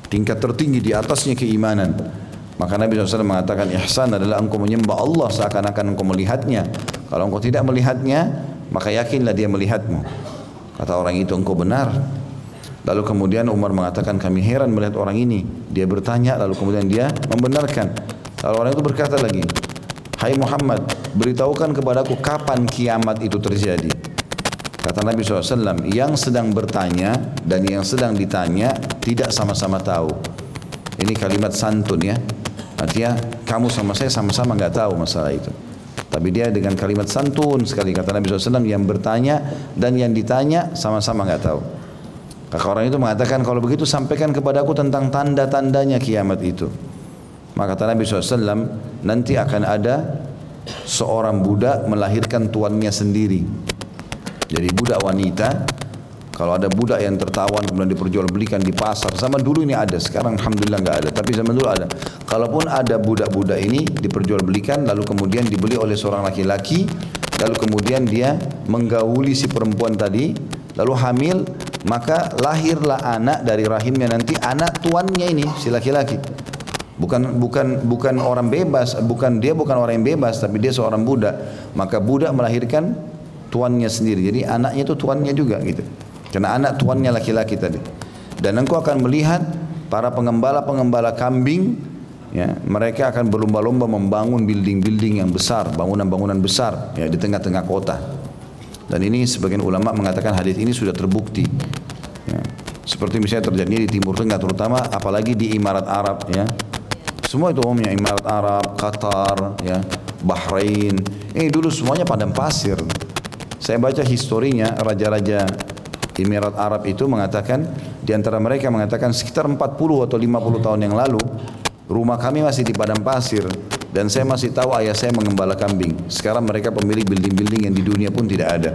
Tingkat tertinggi di atasnya keimanan. Maka Nabi SAW mengatakan ihsan adalah engkau menyembah Allah seakan-akan engkau melihatnya. Kalau engkau tidak melihatnya, maka yakinlah dia melihatmu. Kata orang itu engkau benar. Lalu kemudian Umar mengatakan kami heran melihat orang ini. Dia bertanya lalu kemudian dia membenarkan. Lalu orang itu berkata lagi, Hai Muhammad, beritahukan kepadaku kapan kiamat itu terjadi. Kata Nabi SAW, yang sedang bertanya dan yang sedang ditanya tidak sama-sama tahu. Ini kalimat santun ya. Artinya kamu sama saya sama-sama nggak tahu masalah itu. Tapi dia dengan kalimat santun sekali kata Nabi SAW yang bertanya dan yang ditanya sama-sama nggak tahu. Maka orang itu mengatakan kalau begitu sampaikan kepadaku tentang tanda-tandanya kiamat itu. Maka kata Nabi SAW, nanti akan ada seorang budak melahirkan tuannya sendiri. Jadi budak wanita, kalau ada budak yang tertawan kemudian diperjualbelikan di pasar, zaman dulu ini ada, sekarang alhamdulillah nggak ada, tapi zaman dulu ada. Kalaupun ada budak-budak ini diperjualbelikan, lalu kemudian dibeli oleh seorang laki-laki, lalu kemudian dia menggauli si perempuan tadi, lalu hamil, maka lahirlah anak dari rahimnya nanti anak tuannya ini si laki-laki. Bukan bukan bukan orang bebas, bukan dia bukan orang yang bebas, tapi dia seorang budak. Maka budak melahirkan tuannya sendiri. Jadi anaknya itu tuannya juga gitu. Karena anak tuannya laki-laki tadi. Dan engkau akan melihat para pengembala-pengembala kambing ya, mereka akan berlomba-lomba membangun building-building yang besar, bangunan-bangunan besar ya di tengah-tengah kota. Dan ini sebagian ulama mengatakan hadis ini sudah terbukti. Ya. Seperti misalnya terjadi di Timur Tengah terutama apalagi di Imarat Arab ya semua itu umumnya Emirat Arab, Qatar, ya, Bahrain. Ini dulu semuanya padang pasir. Saya baca historinya raja-raja Emirat Arab itu mengatakan di antara mereka mengatakan sekitar 40 atau 50 tahun yang lalu rumah kami masih di padang pasir Dan saya masih tahu ayah saya mengembala kambing. Sekarang mereka pemilik building-building yang di dunia pun tidak ada.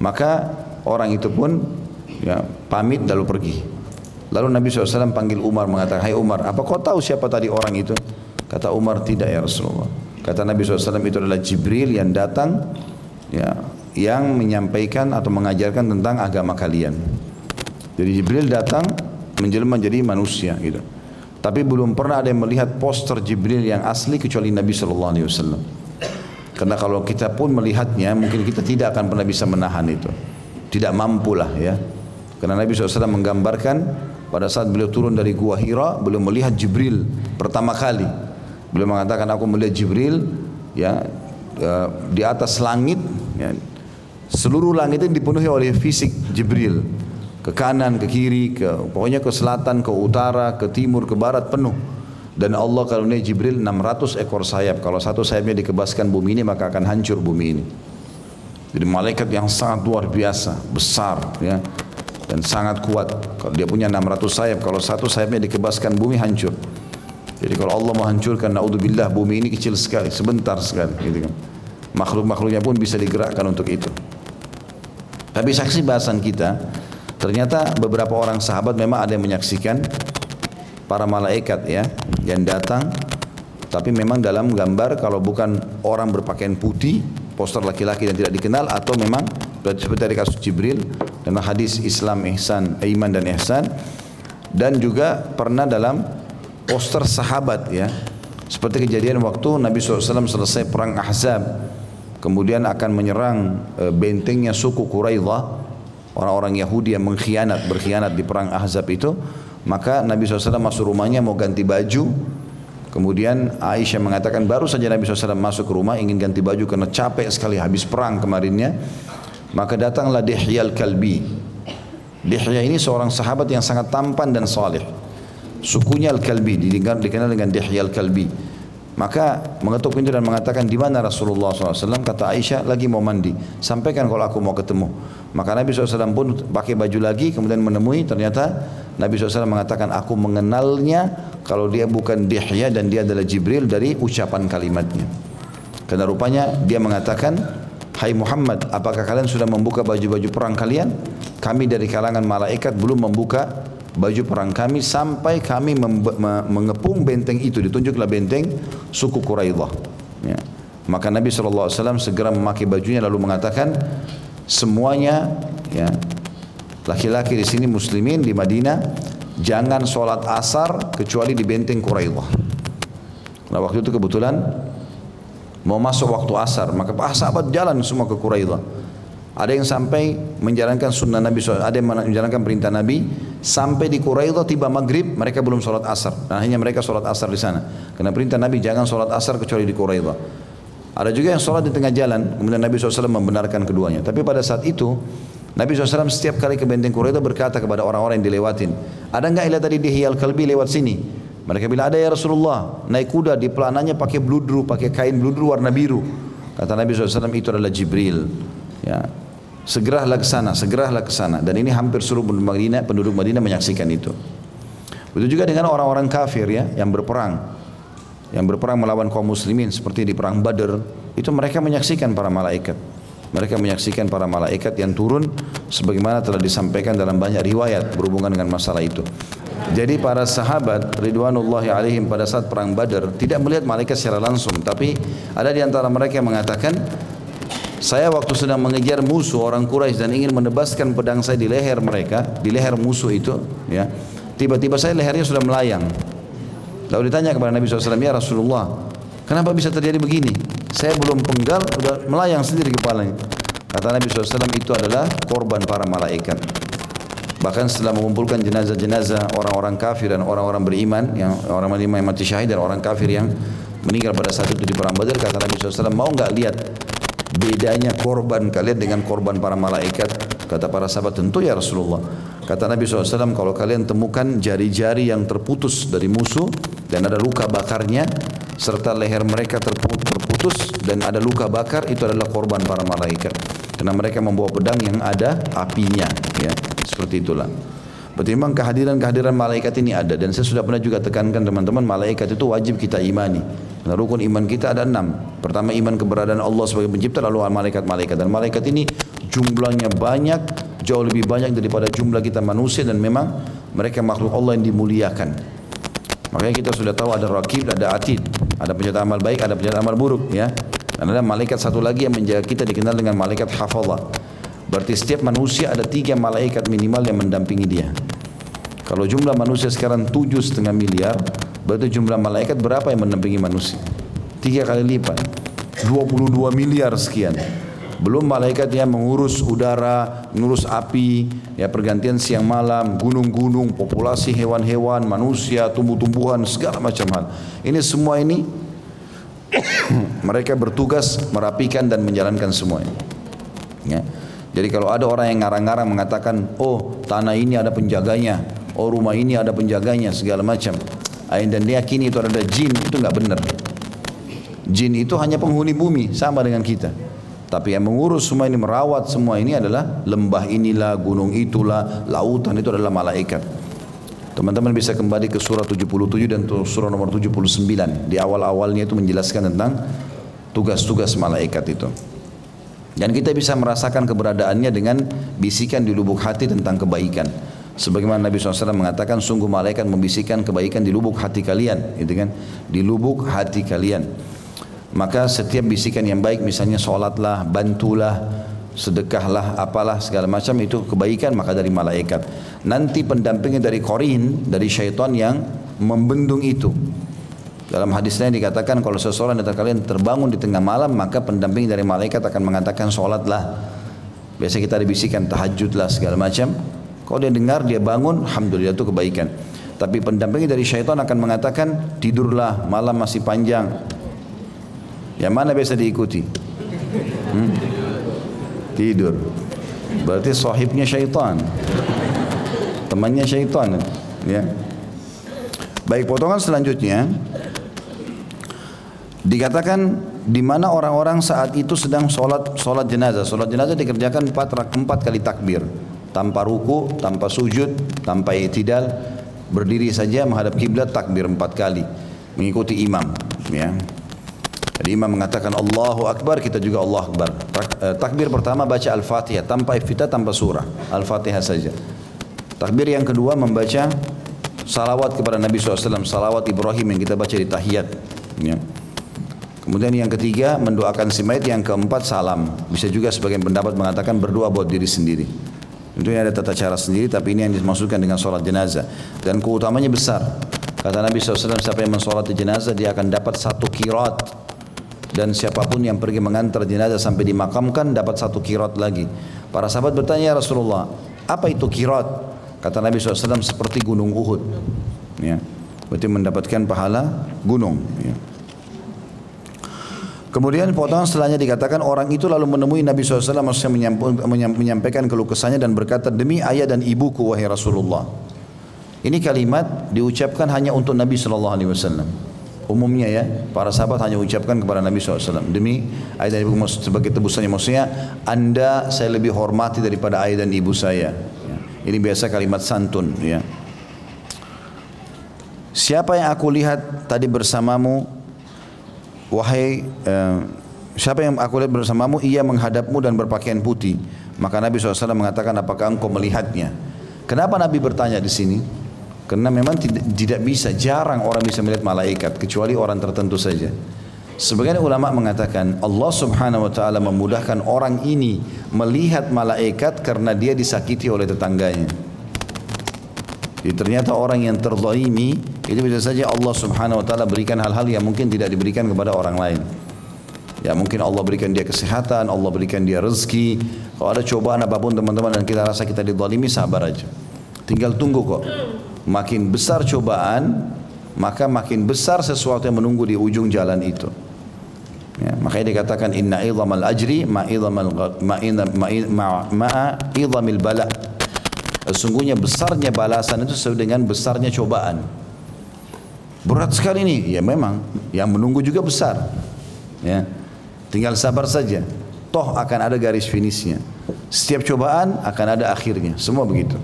Maka orang itu pun ya, pamit lalu pergi. Lalu Nabi SAW panggil Umar mengatakan, Hai Umar, apa kau tahu siapa tadi orang itu? Kata Umar, tidak ya Rasulullah. Kata Nabi SAW itu adalah Jibril yang datang ya, yang menyampaikan atau mengajarkan tentang agama kalian. Jadi Jibril datang menjelma menjadi manusia gitu. Tapi belum pernah ada yang melihat poster Jibril yang asli kecuali Nabi Shallallahu Alaihi Wasallam. Karena kalau kita pun melihatnya, mungkin kita tidak akan pernah bisa menahan itu. Tidak mampu lah ya. Karena Nabi SAW menggambarkan pada saat beliau turun dari Gua Hira, beliau melihat Jibril pertama kali. Beliau mengatakan aku melihat Jibril ya eh, di atas langit ya, seluruh langit itu dipenuhi oleh fisik Jibril ke kanan, ke kiri, ke pokoknya ke selatan, ke utara, ke timur, ke barat penuh. Dan Allah kalau ini Jibril 600 ekor sayap. Kalau satu sayapnya dikebaskan bumi ini maka akan hancur bumi ini. Jadi malaikat yang sangat luar biasa, besar ya dan sangat kuat. Kalau dia punya 600 sayap, kalau satu sayapnya dikebaskan bumi hancur. Jadi kalau Allah menghancurkan naudzubillah bumi ini kecil sekali, sebentar sekali gitu kan. Makhluk-makhluknya pun bisa digerakkan untuk itu. Tapi saksi bahasan kita, Ternyata beberapa orang sahabat memang ada yang menyaksikan para malaikat ya yang datang tapi memang dalam gambar kalau bukan orang berpakaian putih poster laki-laki yang tidak dikenal atau memang seperti dari kasus Jibril dalam hadis Islam ihsan iman dan ihsan dan juga pernah dalam poster sahabat ya seperti kejadian waktu Nabi SAW selesai perang Ahzab kemudian akan menyerang e, bentengnya suku Quraidah orang-orang Yahudi yang mengkhianat, berkhianat di perang Ahzab itu, maka Nabi SAW masuk rumahnya mau ganti baju. Kemudian Aisyah mengatakan baru saja Nabi SAW masuk rumah ingin ganti baju karena capek sekali habis perang kemarinnya. Maka datanglah Dihya al-Kalbi. Dihya ini seorang sahabat yang sangat tampan dan saleh. Sukunya Al-Kalbi dikenal dengan Dihya al-Kalbi. Maka mengetuk pintu dan mengatakan di mana Rasulullah SAW kata Aisyah lagi mau mandi. Sampaikan kalau aku mau ketemu. Maka Nabi SAW pun pakai baju lagi kemudian menemui. Ternyata Nabi SAW mengatakan aku mengenalnya kalau dia bukan Dihya dan dia adalah Jibril dari ucapan kalimatnya. Karena rupanya dia mengatakan Hai Muhammad apakah kalian sudah membuka baju-baju perang kalian? Kami dari kalangan malaikat belum membuka baju perang kami sampai kami mengepung benteng itu. Ditunjuklah benteng suku Quraidah. Ya. maka Nabi SAW segera memakai bajunya lalu mengatakan semuanya ya laki-laki di sini muslimin di Madinah jangan sholat asar kecuali di benteng Quraidah. Nah waktu itu kebetulan mau masuk waktu asar maka sahabat jalan semua ke Quraidah ada yang sampai menjalankan sunnah Nabi SAW. Ada yang menjalankan perintah Nabi. Sampai di Quraidah tiba maghrib, mereka belum sholat asar. Dan hanya mereka sholat asar di sana. Karena perintah Nabi jangan sholat asar kecuali di Quraidah. Ada juga yang sholat di tengah jalan. Kemudian Nabi SAW membenarkan keduanya. Tapi pada saat itu, Nabi SAW setiap kali ke benteng Quraidah berkata kepada orang-orang yang dilewatin. Ada enggak ilah tadi di Hiyal Kalbi lewat sini? Mereka bilang ada ya Rasulullah. Naik kuda di pelananya pakai bludru, pakai kain bludru warna biru. Kata Nabi SAW itu adalah Jibril. Ya, Segeralah ke sana, segeralah ke sana. Dan ini hampir seluruh penduduk Madinah, penduduk Madinah menyaksikan itu. Begitu juga dengan orang-orang kafir ya yang berperang. Yang berperang melawan kaum muslimin seperti di perang Badr, itu mereka menyaksikan para malaikat. Mereka menyaksikan para malaikat yang turun sebagaimana telah disampaikan dalam banyak riwayat berhubungan dengan masalah itu. Jadi para sahabat ridwanullahi alaihim pada saat perang Badar tidak melihat malaikat secara langsung, tapi ada di antara mereka yang mengatakan saya waktu sedang mengejar musuh orang Quraisy dan ingin menebaskan pedang saya di leher mereka, di leher musuh itu, ya. Tiba-tiba saya lehernya sudah melayang. Lalu ditanya kepada Nabi SAW, ya Rasulullah, kenapa bisa terjadi begini? Saya belum penggal, sudah melayang sendiri kepalanya. Kata Nabi SAW itu adalah korban para malaikat. Bahkan setelah mengumpulkan jenazah-jenazah orang-orang kafir dan orang-orang beriman, yang orang beriman yang mati syahid dan orang kafir yang meninggal pada saat itu di perang Badar, kata Nabi SAW, mau nggak lihat bedanya korban kalian dengan korban para malaikat kata para sahabat tentu ya Rasulullah. Kata Nabi SAW kalau kalian temukan jari-jari yang terputus dari musuh dan ada luka bakarnya serta leher mereka terputus dan ada luka bakar itu adalah korban para malaikat. Karena mereka membawa pedang yang ada apinya ya. Seperti itulah Berarti memang kehadiran-kehadiran malaikat ini ada dan saya sudah pernah juga tekankan teman-teman malaikat itu wajib kita imani. Karena rukun iman kita ada enam. Pertama iman keberadaan Allah sebagai pencipta lalu malaikat-malaikat dan malaikat ini jumlahnya banyak jauh lebih banyak daripada jumlah kita manusia dan memang mereka makhluk Allah yang dimuliakan. Makanya kita sudah tahu ada rakib, ada atid, ada pencatat amal baik, ada pencatat amal buruk ya. Dan ada malaikat satu lagi yang menjaga kita dikenal dengan malaikat hafazah. Berarti setiap manusia ada tiga malaikat minimal yang mendampingi dia. Kalau jumlah manusia sekarang tujuh setengah miliar, berarti jumlah malaikat berapa yang mendampingi manusia? Tiga kali lipat. 22 miliar sekian. Belum malaikat yang mengurus udara, mengurus api, ya pergantian siang malam, gunung-gunung, populasi hewan-hewan, manusia, tumbuh-tumbuhan, segala macam hal. Ini semua ini mereka bertugas merapikan dan menjalankan semuanya. Ya. Jadi kalau ada orang yang ngarang-ngarang mengatakan, oh tanah ini ada penjaganya, oh rumah ini ada penjaganya, segala macam. Dan dia kini itu ada jin, itu nggak benar. Jin itu hanya penghuni bumi, sama dengan kita. Tapi yang mengurus semua ini, merawat semua ini adalah lembah inilah, gunung itulah, lautan itu adalah malaikat. Teman-teman bisa kembali ke surah 77 dan surah nomor 79. Di awal-awalnya itu menjelaskan tentang tugas-tugas malaikat itu. Dan kita bisa merasakan keberadaannya dengan bisikan di lubuk hati tentang kebaikan. Sebagaimana Nabi SAW mengatakan, sungguh malaikat membisikkan kebaikan di lubuk hati kalian, gitu kan? Di lubuk hati kalian. Maka setiap bisikan yang baik, misalnya sholatlah, bantulah, sedekahlah, apalah segala macam itu kebaikan maka dari malaikat. Nanti pendampingnya dari korin, dari syaitan yang membendung itu. Dalam hadis lain dikatakan kalau seseorang dari kalian terbangun di tengah malam maka pendamping dari malaikat akan mengatakan sholatlah. Biasa kita dibisikan tahajudlah segala macam. Kalau dia dengar dia bangun, alhamdulillah itu kebaikan. Tapi pendamping dari syaitan akan mengatakan tidurlah malam masih panjang. Yang mana biasa diikuti? Hmm? Tidur. Berarti sahibnya syaitan. Temannya syaitan. Ya. Baik potongan selanjutnya Dikatakan di mana orang-orang saat itu sedang sholat sholat jenazah. Sholat jenazah dikerjakan empat, empat kali takbir. Tanpa ruku, tanpa sujud, tanpa itidal. Berdiri saja menghadap kiblat takbir empat kali. Mengikuti imam. Ya. Jadi imam mengatakan Allahu Akbar, kita juga Allah Akbar. Eh, takbir pertama baca Al-Fatihah tanpa iftitah, tanpa surah. Al-Fatihah saja. Takbir yang kedua membaca salawat kepada Nabi SAW, salawat Ibrahim yang kita baca di tahiyat. Ya. Kemudian yang ketiga mendoakan si mayit, yang keempat salam. Bisa juga sebagian pendapat mengatakan berdoa buat diri sendiri. Tentunya ada tata cara sendiri tapi ini yang dimaksudkan dengan sholat jenazah. Dan keutamanya besar. Kata Nabi SAW siapa yang mensolat jenazah dia akan dapat satu kirat. Dan siapa pun yang pergi mengantar jenazah sampai dimakamkan dapat satu kirat lagi. Para sahabat bertanya ya Rasulullah apa itu kirat? Kata Nabi SAW seperti gunung Uhud. Ya. Berarti mendapatkan pahala gunung. Ya. Kemudian potongan setelahnya dikatakan orang itu lalu menemui Nabi SAW maksudnya menyampaikan keluh kesahnya dan berkata demi ayah dan ibuku wahai Rasulullah. Ini kalimat diucapkan hanya untuk Nabi SAW. Umumnya ya, para sahabat hanya ucapkan kepada Nabi SAW. Demi ayah dan ibu sebagai tebusannya maksudnya anda saya lebih hormati daripada ayah dan ibu saya. Ya. Ini biasa kalimat santun ya. Siapa yang aku lihat tadi bersamamu wahai uh, siapa yang aku lihat bersamamu ia menghadapmu dan berpakaian putih. Maka Nabi SAW mengatakan apakah engkau melihatnya? Kenapa Nabi bertanya di sini? Karena memang tidak, tidak bisa jarang orang bisa melihat malaikat kecuali orang tertentu saja. Sebagian ulama mengatakan Allah subhanahu wa ta'ala memudahkan orang ini melihat malaikat karena dia disakiti oleh tetangganya. Jadi ternyata orang yang terzalimi itu bisa saja Allah subhanahu wa ta'ala berikan hal-hal yang mungkin tidak diberikan kepada orang lain. Ya mungkin Allah berikan dia kesehatan, Allah berikan dia rezeki. Kalau ada cobaan apa pun teman-teman dan kita rasa kita dizalimi sabar aja. Tinggal tunggu kok. Makin besar cobaan, maka makin besar sesuatu yang menunggu di ujung jalan itu. Ya, makanya dikatakan inna idhamal ajri ma idhamal ma, ma, ma, ma bala. Sesungguhnya besarnya balasan itu sesuai dengan besarnya cobaan. Berat sekali ini, ya memang. Yang menunggu juga besar. Ya, tinggal sabar saja. Toh akan ada garis finishnya. Setiap cobaan akan ada akhirnya. Semua begitu.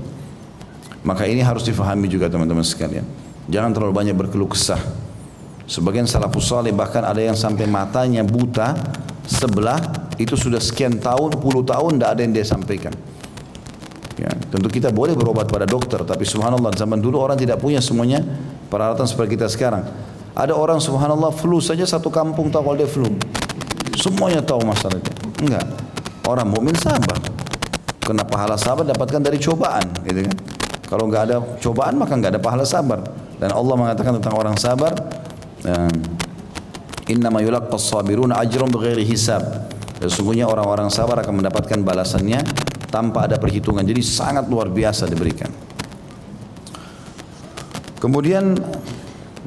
Maka ini harus difahami juga teman-teman sekalian. Jangan terlalu banyak berkeluh kesah. Sebagian salafus saleh bahkan ada yang sampai matanya buta sebelah itu sudah sekian tahun, puluh tahun tidak ada yang dia sampaikan. Ya, tentu kita boleh berobat pada dokter, tapi subhanallah zaman dulu orang tidak punya semuanya peralatan seperti kita sekarang. Ada orang subhanallah flu saja satu kampung tahu kalau dia flu. Semuanya tahu masalahnya. Enggak. Orang mukmin sabar. Kena pahala sabar dapatkan dari cobaan, gitu kan. Kalau enggak ada cobaan maka enggak ada pahala sabar. Dan Allah mengatakan tentang orang sabar, Inna ma yulaqqas sabiruna ajrun bighairi hisab. Sesungguhnya orang-orang sabar akan mendapatkan balasannya tanpa ada perhitungan. Jadi sangat luar biasa diberikan. Kemudian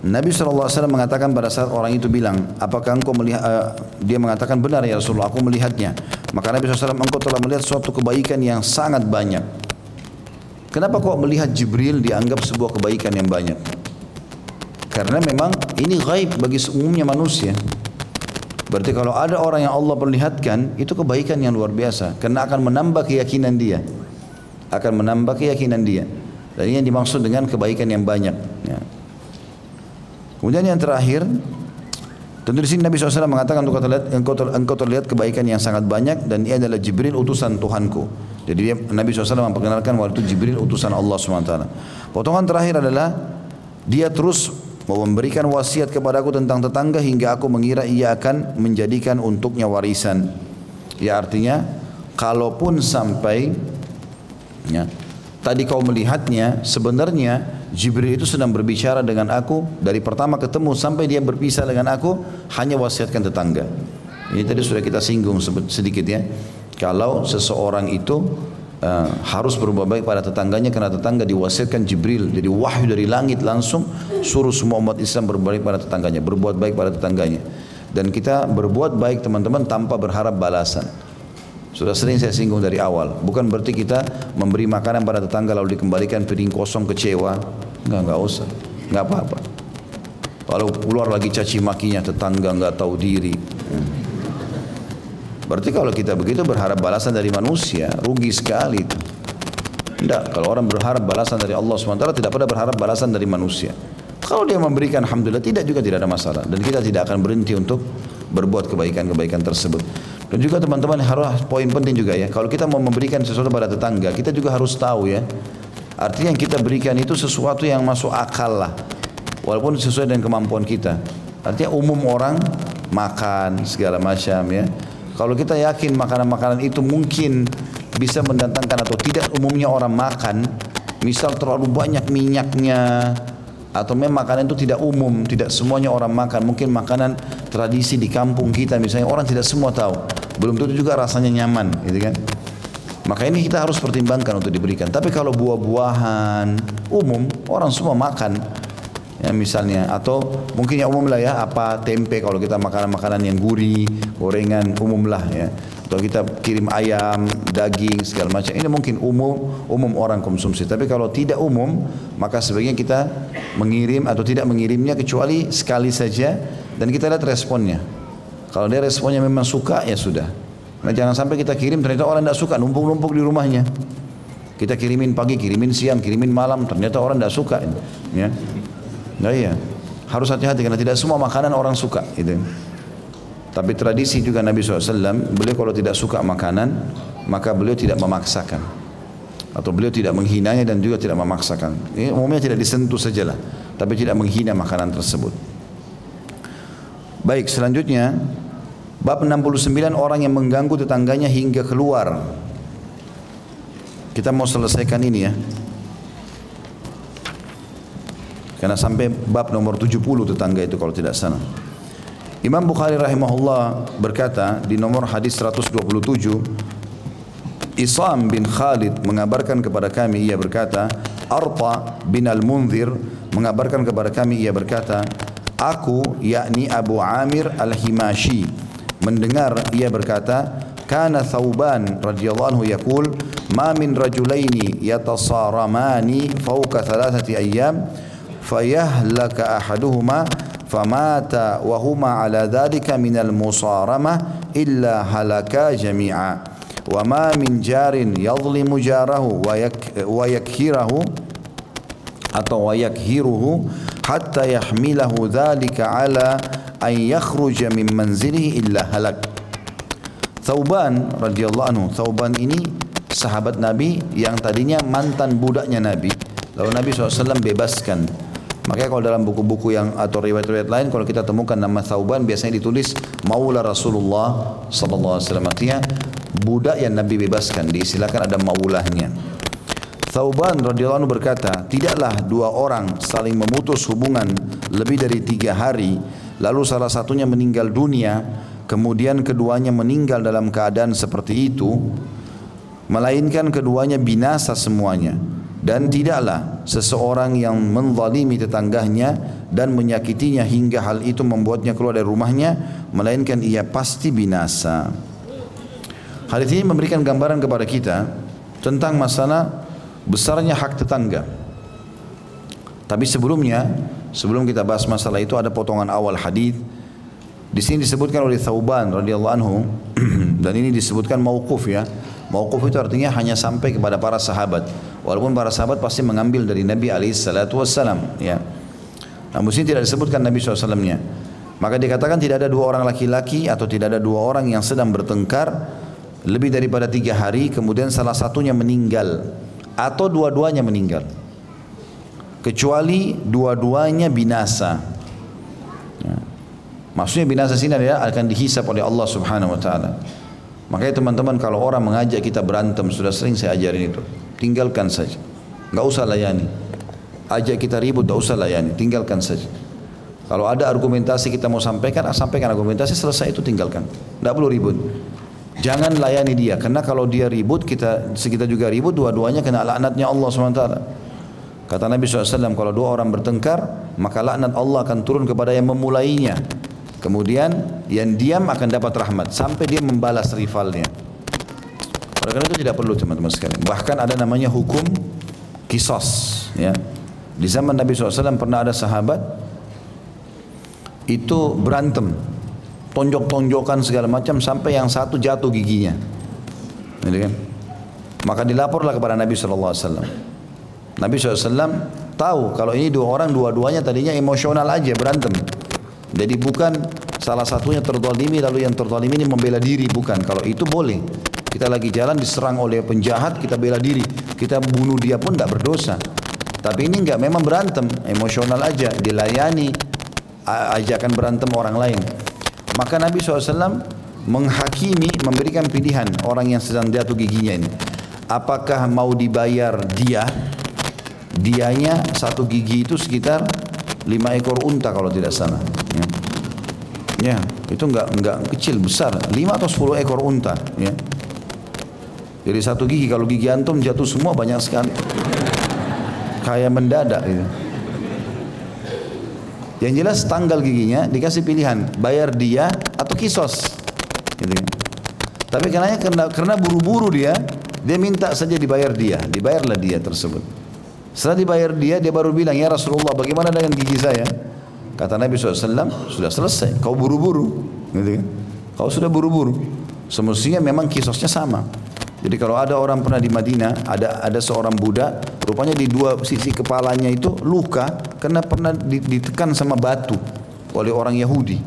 Nabi SAW mengatakan pada saat orang itu bilang, apakah engkau melihat, uh, dia mengatakan benar ya Rasulullah, aku melihatnya. Maka Nabi SAW, engkau telah melihat suatu kebaikan yang sangat banyak. Kenapa kok melihat Jibril dianggap sebuah kebaikan yang banyak? Karena memang ini gaib bagi umumnya manusia. Berarti kalau ada orang yang Allah perlihatkan, itu kebaikan yang luar biasa. Karena akan menambah keyakinan dia. Akan menambah keyakinan dia. Dan ini yang dimaksud dengan kebaikan yang banyak. Ya. Kemudian yang terakhir, tentu di sini Nabi SAW mengatakan engkau terlihat, engkau, ter, engkau terlihat kebaikan yang sangat banyak dan ia adalah Jibril utusan Tuhanku. Jadi dia, Nabi SAW memperkenalkan waktu itu Jibril utusan Allah SWT. Potongan terakhir adalah dia terus memberikan wasiat kepadaku tentang tetangga hingga aku mengira ia akan menjadikan untuknya warisan. Ya artinya kalaupun sampai ya, tadi kau melihatnya sebenarnya Jibril itu sedang berbicara dengan aku dari pertama ketemu sampai dia berpisah dengan aku hanya wasiatkan tetangga. Ini tadi sudah kita singgung sedikit ya. Kalau seseorang itu uh, harus berbuat baik pada tetangganya karena tetangga diwasiatkan Jibril. Jadi wahyu dari langit langsung suruh semua umat Islam berbuat baik pada tetangganya berbuat baik pada tetangganya. Dan kita berbuat baik teman-teman tanpa berharap balasan. Sudah sering saya singgung dari awal. Bukan berarti kita memberi makanan pada tetangga lalu dikembalikan piring kosong kecewa. Enggak enggak usah. Enggak apa-apa. Kalau keluar lagi caci makinya tetangga enggak tahu diri. Berarti kalau kita begitu berharap balasan dari manusia, rugi sekali itu. Tidak, kalau orang berharap balasan dari Allah SWT tidak pada berharap balasan dari manusia. Kalau dia memberikan Alhamdulillah tidak juga tidak ada masalah. Dan kita tidak akan berhenti untuk berbuat kebaikan-kebaikan tersebut. Dan juga teman-teman harus poin penting juga ya. Kalau kita mau memberikan sesuatu pada tetangga, kita juga harus tahu ya. Artinya yang kita berikan itu sesuatu yang masuk akal lah. Walaupun sesuai dengan kemampuan kita. Artinya umum orang makan segala macam ya. Kalau kita yakin makanan-makanan itu mungkin bisa mendatangkan atau tidak umumnya orang makan, misal terlalu banyak minyaknya, atau memang makanan itu tidak umum, tidak semuanya orang makan. Mungkin makanan tradisi di kampung kita misalnya orang tidak semua tahu. Belum tentu juga rasanya nyaman, gitu kan? Maka ini kita harus pertimbangkan untuk diberikan. Tapi kalau buah-buahan umum orang semua makan, ya misalnya. Atau mungkin yang umum lah ya apa tempe kalau kita makanan-makanan yang gurih gorengan umum lah ya. Atau kita kirim ayam daging segala macam. Ini mungkin umum umum orang konsumsi. Tapi kalau tidak umum maka sebaiknya kita mengirim atau tidak mengirimnya kecuali sekali saja dan kita lihat responnya. Kalau dia responnya memang suka ya sudah. Nah jangan sampai kita kirim ternyata orang tidak suka numpuk-numpuk di rumahnya. Kita kirimin pagi, kirimin siang, kirimin malam, ternyata orang tidak suka. Ya. Nah iya, harus hati-hati karena tidak semua makanan orang suka. Gitu. Tapi tradisi juga Nabi SAW, beliau kalau tidak suka makanan, maka beliau tidak memaksakan. Atau beliau tidak menghinanya dan juga tidak memaksakan. Ini umumnya tidak disentuh sajalah, tapi tidak menghina makanan tersebut. Baik, selanjutnya bab 69 orang yang mengganggu tetangganya hingga keluar. Kita mau selesaikan ini ya. Karena sampai bab nomor 70 tetangga itu kalau tidak salah. Imam Bukhari rahimahullah berkata di nomor hadis 127 Isam bin Khalid mengabarkan kepada kami ia berkata Arta bin Al-Munzir mengabarkan kepada kami ia berkata Aku yakni Abu Amir Al-Himashi mendengar ia berkata kana Thauban radhiyallahu anhu yaqul ma min rajulaini yatasaramani fawqa thalathati ayyam fayahlaka ahaduhuma famata wa huma ala dhalika minal musarama illa halaka jami'a. Wa ma min jarin yadhlimu jarahu wa, yak, wa yakhirahu atau wa yakhiruhu hatta yahmilahu dhalika ala an yakhruja min manzilihi illa halak. Thauban radhiyallahu anhu Thauban ini sahabat Nabi yang tadinya mantan budaknya Nabi. Lalu Nabi SAW bebaskan. Makanya kalau dalam buku-buku yang atau riwayat-riwayat lain kalau kita temukan nama Thauban biasanya ditulis Maula Rasulullah sallallahu alaihi wasallam. Artinya budak yang Nabi bebaskan diistilahkan ada maulahnya. Thauban radhiyallahu anhu berkata, tidaklah dua orang saling memutus hubungan lebih dari tiga hari, lalu salah satunya meninggal dunia, kemudian keduanya meninggal dalam keadaan seperti itu, melainkan keduanya binasa semuanya. Dan tidaklah seseorang yang menzalimi tetangganya dan menyakitinya hingga hal itu membuatnya keluar dari rumahnya, melainkan ia pasti binasa. Hadis ini memberikan gambaran kepada kita tentang masalah besarnya hak tetangga. Tapi sebelumnya, sebelum kita bahas masalah itu ada potongan awal hadis. Di sini disebutkan oleh Thauban radhiyallahu anhu dan ini disebutkan mauquf ya. Mauquf itu artinya hanya sampai kepada para sahabat. Walaupun para sahabat pasti mengambil dari Nabi wassalam ya. Namun sini tidak disebutkan Nabi SAW-nya. Maka dikatakan tidak ada dua orang laki-laki atau tidak ada dua orang yang sedang bertengkar lebih daripada tiga hari kemudian salah satunya meninggal atau dua-duanya meninggal kecuali dua-duanya binasa ya. maksudnya binasa sini adalah akan dihisap oleh Allah subhanahu wa ta'ala makanya teman-teman kalau orang mengajak kita berantem sudah sering saya ajarin itu tinggalkan saja. Nggak usah layani. Ajak kita ribut nggak usah layani. Tinggalkan saja. Kalau ada argumentasi kita mau sampaikan sampaikan argumentasi selesai itu tinggalkan. Nggak perlu ribut. Jangan layani dia karena kalau dia ribut kita kita juga ribut dua-duanya kena laknatnya Allah SWT. Kata Nabi SAW kalau dua orang bertengkar maka laknat Allah akan turun kepada yang memulainya. Kemudian yang diam akan dapat rahmat. Sampai dia membalas rivalnya. Oleh karena itu tidak perlu teman-teman sekalian. Bahkan ada namanya hukum kisos. Ya. Di zaman Nabi SAW pernah ada sahabat itu berantem tonjok-tonjokan segala macam sampai yang satu jatuh giginya. Gitu kan? Maka dilaporlah kepada Nabi SAW. Nabi SAW tahu kalau ini dua orang dua-duanya tadinya emosional aja berantem. Jadi bukan salah satunya tertolimi lalu yang tertolimi ini membela diri bukan. Kalau itu boleh. Kita lagi jalan diserang oleh penjahat kita bela diri. Kita bunuh dia pun tidak berdosa. Tapi ini enggak memang berantem emosional aja dilayani ajakan berantem orang lain. Maka Nabi SAW menghakimi, memberikan pilihan orang yang sedang jatuh giginya ini. Apakah mau dibayar dia? Dianya satu gigi itu sekitar lima ekor unta kalau tidak salah. Ya, ya itu enggak enggak kecil besar, lima atau sepuluh ekor unta. Ya. Jadi satu gigi kalau gigi antum jatuh semua banyak sekali. Kayak mendadak gitu. Yang jelas tanggal giginya dikasih pilihan bayar dia atau kisos. Gitu. Tapi karena karena karena buru-buru dia, dia minta saja dibayar dia, dibayarlah dia tersebut. Setelah dibayar dia, dia baru bilang, ya Rasulullah bagaimana dengan gigi saya? Kata Nabi SAW, sudah selesai, kau buru-buru. Gitu kan. Kau sudah buru-buru. Semestinya memang kisosnya sama. Jadi kalau ada orang pernah di Madinah, ada ada seorang budak, rupanya di dua sisi kepalanya itu luka karena pernah ditekan sama batu oleh orang Yahudi.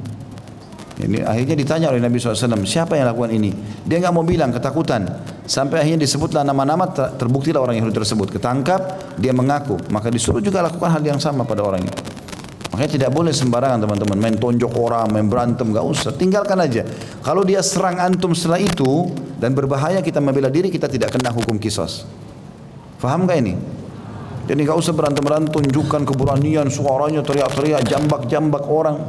Ini akhirnya ditanya oleh Nabi SAW, siapa yang lakukan ini? Dia nggak mau bilang, ketakutan. Sampai akhirnya disebutlah nama-nama, terbuktilah orang Yahudi tersebut. Ketangkap, dia mengaku. Maka disuruh juga lakukan hal yang sama pada orang itu. Makanya tidak boleh sembarangan teman-teman main tonjok orang, main berantem, gak usah. Tinggalkan aja. Kalau dia serang antum setelah itu dan berbahaya kita membela diri, kita tidak kena hukum kisos. Faham gak ini? Jadi gak usah berantem-berantem, tunjukkan keberanian, suaranya teriak-teriak, jambak-jambak orang.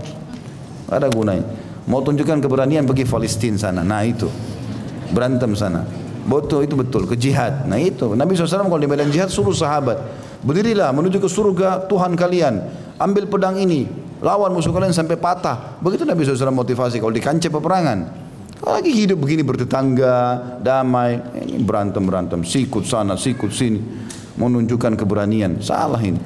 Gak ada gunanya. Mau tunjukkan keberanian pergi Palestina sana. Nah itu. Berantem sana. Betul itu betul ke jihad. Nah itu Nabi SAW kalau di medan jihad suruh sahabat berdirilah menuju ke surga Tuhan kalian ambil pedang ini, lawan musuh kalian sampai patah. Begitu Nabi SAW motivasi kalau di kancah peperangan. Kalau lagi hidup begini bertetangga, damai, ini berantem-berantem, sikut sana, sikut sini, menunjukkan keberanian. Salah ini.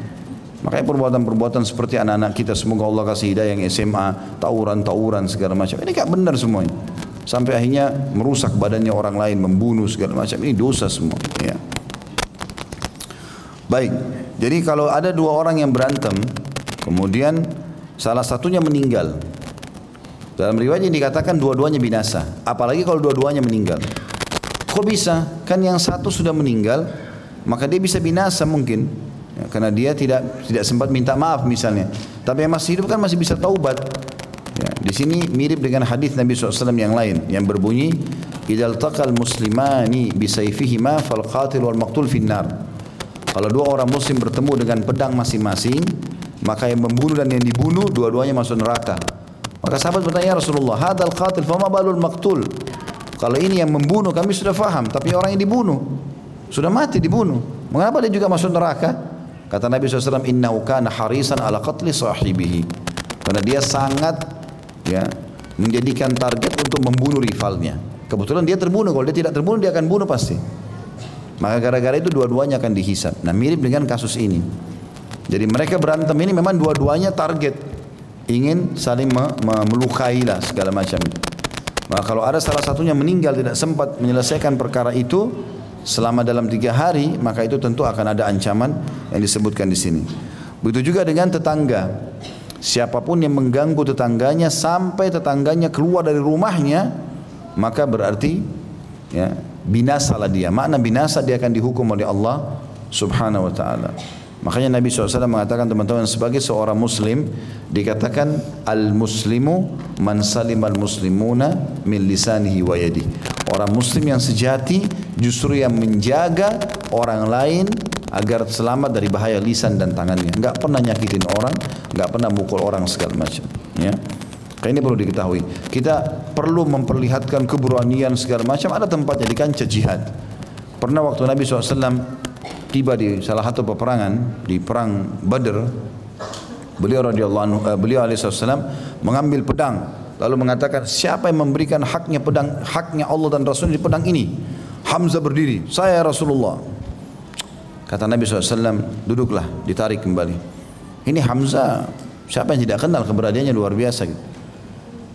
Makanya perbuatan-perbuatan seperti anak-anak kita semoga Allah kasih hidayah yang SMA, tawuran-tawuran segala macam. Ini gak benar semuanya. Sampai akhirnya merusak badannya orang lain, membunuh segala macam. Ini dosa semua. Ya. Baik. Jadi kalau ada dua orang yang berantem, kemudian salah satunya meninggal. Dalam riwayat ini dikatakan dua-duanya binasa. Apalagi kalau dua-duanya meninggal. Kok bisa? Kan yang satu sudah meninggal, maka dia bisa binasa mungkin. Ya, karena dia tidak tidak sempat minta maaf misalnya. Tapi yang masih hidup kan masih bisa taubat. Ya, di sini mirip dengan hadis Nabi SAW yang lain yang berbunyi, "Idal taqal muslimani bisayfihima fal qatil wal maqtul finnar." Kalau dua orang muslim bertemu dengan pedang masing-masing, maka yang membunuh dan yang dibunuh dua-duanya masuk neraka. Maka sahabat bertanya ya Rasulullah, hadal qatil fama balul maktul. Kalau ini yang membunuh kami sudah faham, tapi orang yang dibunuh sudah mati dibunuh. Mengapa dia juga masuk neraka? Kata Nabi SAW, Inna kana harisan ala qatli sahibihi. Karena dia sangat ya menjadikan target untuk membunuh rivalnya. Kebetulan dia terbunuh, kalau dia tidak terbunuh dia akan bunuh pasti. Maka gara-gara itu dua-duanya akan dihisap. Nah mirip dengan kasus ini. Jadi mereka berantem ini memang dua-duanya target. Ingin saling me me melukai lah segala macam. Maka kalau ada salah satunya meninggal tidak sempat menyelesaikan perkara itu selama dalam tiga hari maka itu tentu akan ada ancaman yang disebutkan di sini. Begitu juga dengan tetangga. Siapa pun yang mengganggu tetangganya sampai tetangganya keluar dari rumahnya maka berarti ya binasalah dia. Makna binasa dia akan dihukum oleh Allah subhanahu wa ta'ala. Makanya Nabi SAW mengatakan teman-teman sebagai seorang muslim dikatakan al-muslimu man salim al-muslimuna min lisanihi wa yadi. Orang muslim yang sejati justru yang menjaga orang lain agar selamat dari bahaya lisan dan tangannya. Enggak pernah nyakitin orang, enggak pernah mukul orang segala macam, ya. Ini perlu diketahui. Kita perlu memperlihatkan keberanian segala macam. Ada tempatnya di kancah jihad. Pernah waktu Nabi SAW tiba di salah satu peperangan di perang Badr, beliau radhiyallahu anhu, uh, beliau alaihissalam mengambil pedang lalu mengatakan siapa yang memberikan haknya pedang haknya Allah dan Rasul di pedang ini? Hamzah berdiri, saya Rasulullah. Kata Nabi SAW, duduklah, ditarik kembali. Ini Hamzah, siapa yang tidak kenal keberadaannya luar biasa gitu.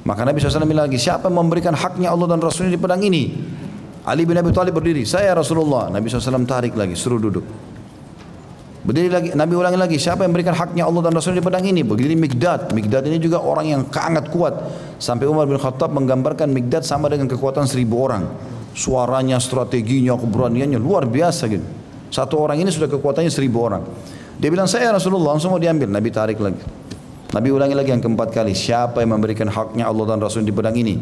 Maka Nabi SAW bilang lagi, siapa yang memberikan haknya Allah dan Rasulnya di pedang ini? Ali bin Abi Thalib berdiri, saya Rasulullah. Nabi SAW tarik lagi, suruh duduk. Berdiri lagi, Nabi ulangi lagi, siapa yang memberikan haknya Allah dan Rasulnya di pedang ini? Begini Mikdad. Mikdad ini juga orang yang sangat kuat. Sampai Umar bin Khattab menggambarkan Mikdad sama dengan kekuatan seribu orang. Suaranya, strateginya, keberaniannya luar biasa gitu. Satu orang ini sudah kekuatannya seribu orang. Dia bilang, saya Rasulullah, langsung mau diambil. Nabi tarik lagi. Nabi ulangi lagi yang keempat kali, siapa yang memberikan haknya Allah dan Rasul di pedang ini?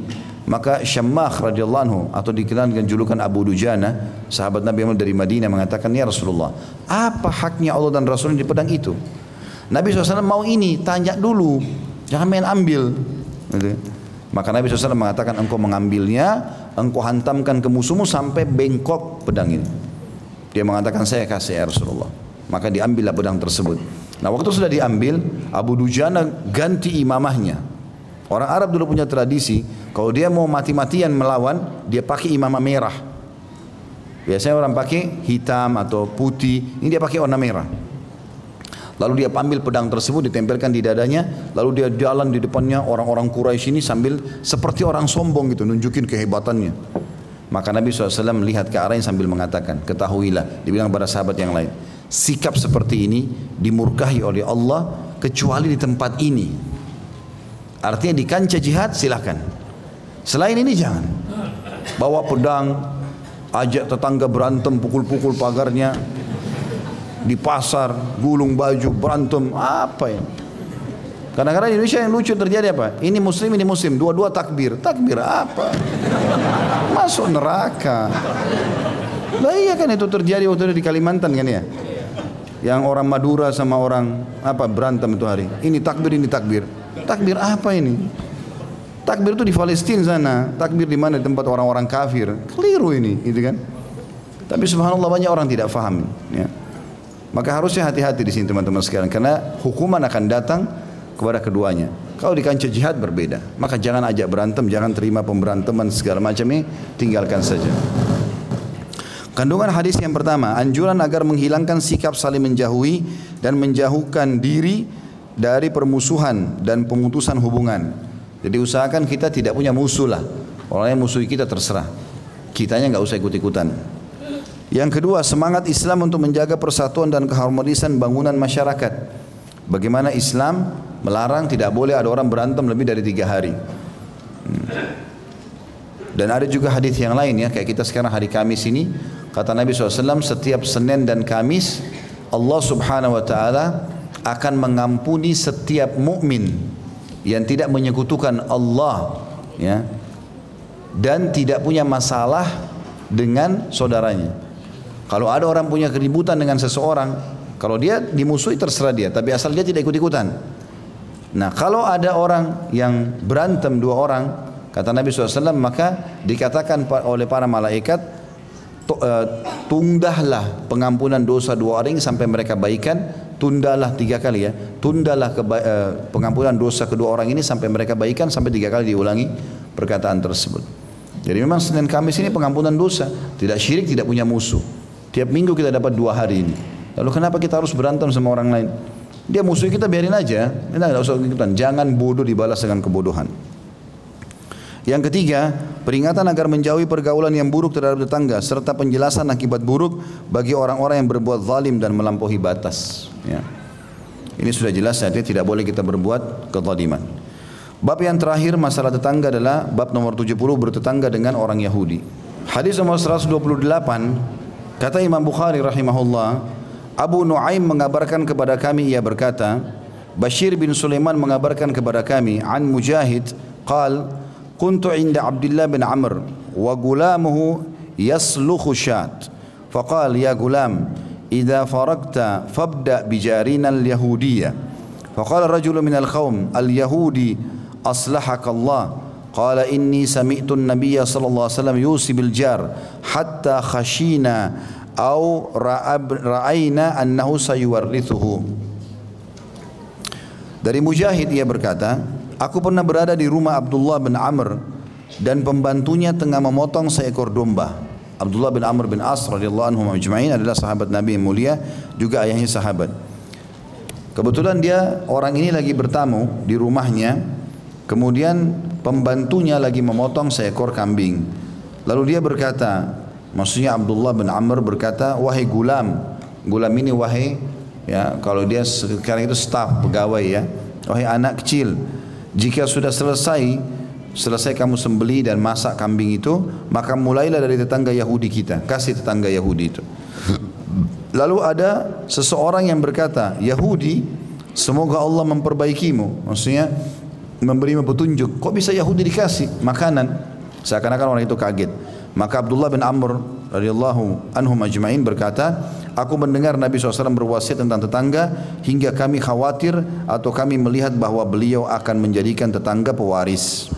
Maka Syammah radhiyallahu anhu atau dikenal dengan julukan Abu Dujana, sahabat Nabi yang dari Madinah mengatakan, "Ya Rasulullah, apa haknya Allah dan Rasul di pedang itu?" Nabi SAW mau ini, tanya dulu, jangan main ambil. Gitu. Maka Nabi SAW mengatakan, engkau mengambilnya, engkau hantamkan ke musuhmu sampai bengkok pedang ini. Dia mengatakan, saya kasih ya Rasulullah. Maka diambillah pedang tersebut. Nah waktu sudah diambil, Abu Dujana ganti imamahnya. Orang Arab dulu punya tradisi, kalau dia mau mati-matian melawan, dia pakai imamah merah. Biasanya orang pakai hitam atau putih, ini dia pakai warna merah. Lalu dia ambil pedang tersebut ditempelkan di dadanya, lalu dia jalan di depannya orang-orang Quraisy ini sambil seperti orang sombong gitu, nunjukin kehebatannya. Maka Nabi SAW melihat ke arahnya sambil mengatakan, ketahuilah, dibilang kepada sahabat yang lain, sikap seperti ini dimurkahi oleh Allah kecuali di tempat ini. Artinya di kancah jihad silahkan. Selain ini jangan. Bawa pedang, ajak tetangga berantem, pukul-pukul pagarnya. Di pasar, gulung baju, berantem, apa ya? Kadang-kadang di Indonesia yang lucu terjadi apa? Ini muslim, ini muslim, dua-dua takbir. Takbir apa? Masuk neraka. Lah iya kan itu terjadi waktu itu di Kalimantan kan ya? yang orang Madura sama orang apa berantem itu hari. Ini takbir, ini takbir. Takbir apa ini? Takbir itu di Palestina sana. Takbir di mana? Di tempat orang-orang kafir. Keliru ini, gitu kan? Tapi subhanallah banyak orang tidak faham. Ya. Maka harusnya hati-hati di sini teman-teman sekalian. Karena hukuman akan datang kepada keduanya. Kalau di kancah jihad berbeda. Maka jangan ajak berantem, jangan terima pemberanteman segala macam ini. Tinggalkan saja. Kandungan hadis yang pertama, anjuran agar menghilangkan sikap saling menjauhi dan menjauhkan diri dari permusuhan dan pemutusan hubungan. Jadi usahakan kita tidak punya musuh lah. Orang yang musuhi kita terserah. Kitanya nggak usah ikut-ikutan. Yang kedua, semangat Islam untuk menjaga persatuan dan keharmonisan bangunan masyarakat. Bagaimana Islam melarang tidak boleh ada orang berantem lebih dari tiga hari. Hmm. Dan ada juga hadis yang lain ya, kayak kita sekarang hari Kamis ini, kata Nabi SAW, setiap Senin dan Kamis Allah Subhanahu Wa Taala akan mengampuni setiap mukmin yang tidak menyekutukan Allah, ya, dan tidak punya masalah dengan saudaranya. Kalau ada orang punya keributan dengan seseorang, kalau dia dimusuhi terserah dia, tapi asal dia tidak ikut-ikutan. Nah, kalau ada orang yang berantem dua orang, Kata Nabi SAW maka dikatakan oleh para malaikat eh, tundahlah pengampunan dosa dua orang sampai mereka baikan tundalah tiga kali ya. Tundalah eh, pengampunan dosa kedua orang ini sampai mereka baikan sampai tiga kali diulangi perkataan tersebut. Jadi memang Senin Kamis ini pengampunan dosa. Tidak syirik tidak punya musuh. Tiap minggu kita dapat dua hari ini. Lalu kenapa kita harus berantem sama orang lain? Dia musuh kita biarin aja. Usah ikutan. Jangan bodoh dibalas dengan kebodohan yang ketiga, peringatan agar menjauhi pergaulan yang buruk terhadap tetangga serta penjelasan akibat buruk bagi orang-orang yang berbuat zalim dan melampaui batas. Ya. Ini sudah jelas artinya tidak boleh kita berbuat kezaliman. Bab yang terakhir masalah tetangga adalah bab nomor 70 bertetangga dengan orang Yahudi. Hadis nomor 128 kata Imam Bukhari rahimahullah Abu Nuaim mengabarkan kepada kami ia berkata Bashir bin Sulaiman mengabarkan kepada kami an Mujahid qal كنت عند عبد الله بن عمرو وغلامه يسلخ شاة فقال يا غلام إذا فرقت فابدأ بجارنا اليهودية فقال رجل من القوم اليهودي أصلحك الله قال إني سمعت النبي صلى الله عليه وسلم يوصي بالجار حتى خشينا أو رأينا أنه سيورثه Dari Mujahid ia berkata, Aku pernah berada di rumah Abdullah bin Amr dan pembantunya tengah memotong seekor domba. Abdullah bin Amr bin As radhiyallahu anhu majma'in adalah sahabat Nabi yang mulia, juga ayahnya sahabat. Kebetulan dia orang ini lagi bertamu di rumahnya, kemudian pembantunya lagi memotong seekor kambing. Lalu dia berkata, maksudnya Abdullah bin Amr berkata, wahai gulam, gulam ini wahai ya kalau dia sekarang itu staf pegawai ya, wahai anak kecil, jika sudah selesai selesai kamu sembeli dan masak kambing itu, maka mulailah dari tetangga Yahudi kita, kasih tetangga Yahudi itu. Lalu ada seseorang yang berkata, Yahudi, semoga Allah memperbaikimu. Maksudnya memberimu petunjuk. Kok bisa Yahudi dikasih makanan? Seakan-akan orang itu kaget. Maka Abdullah bin Amr radhiyallahu anhu majma'in berkata, Aku mendengar Nabi SAW berwasiat tentang tetangga hingga kami khawatir atau kami melihat bahwa beliau akan menjadikan tetangga pewaris.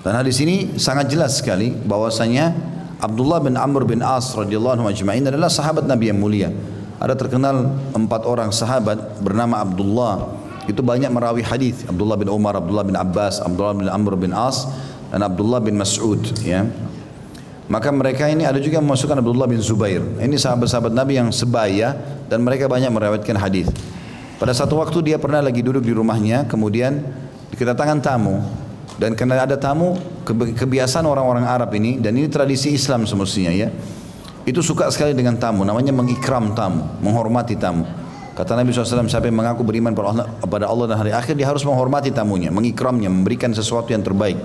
Dan hadis ini sangat jelas sekali bahwasanya Abdullah bin Amr bin As radhiyallahu anhu adalah sahabat Nabi yang mulia. Ada terkenal empat orang sahabat bernama Abdullah itu banyak merawi hadis Abdullah bin Umar, Abdullah bin Abbas, Abdullah bin Amr bin As dan Abdullah bin Mas'ud ya. Maka mereka ini ada juga yang memasukkan Abdullah bin Zubair. Ini sahabat-sahabat Nabi yang sebaya dan mereka banyak meriwayatkan hadis. Pada satu waktu dia pernah lagi duduk di rumahnya, kemudian kedatangan tamu dan karena ada tamu kebiasaan orang-orang Arab ini dan ini tradisi Islam semestinya ya. Itu suka sekali dengan tamu, namanya mengikram tamu, menghormati tamu. Kata Nabi SAW, siapa yang mengaku beriman pada Allah dan hari akhir, dia harus menghormati tamunya, mengikramnya, memberikan sesuatu yang terbaik.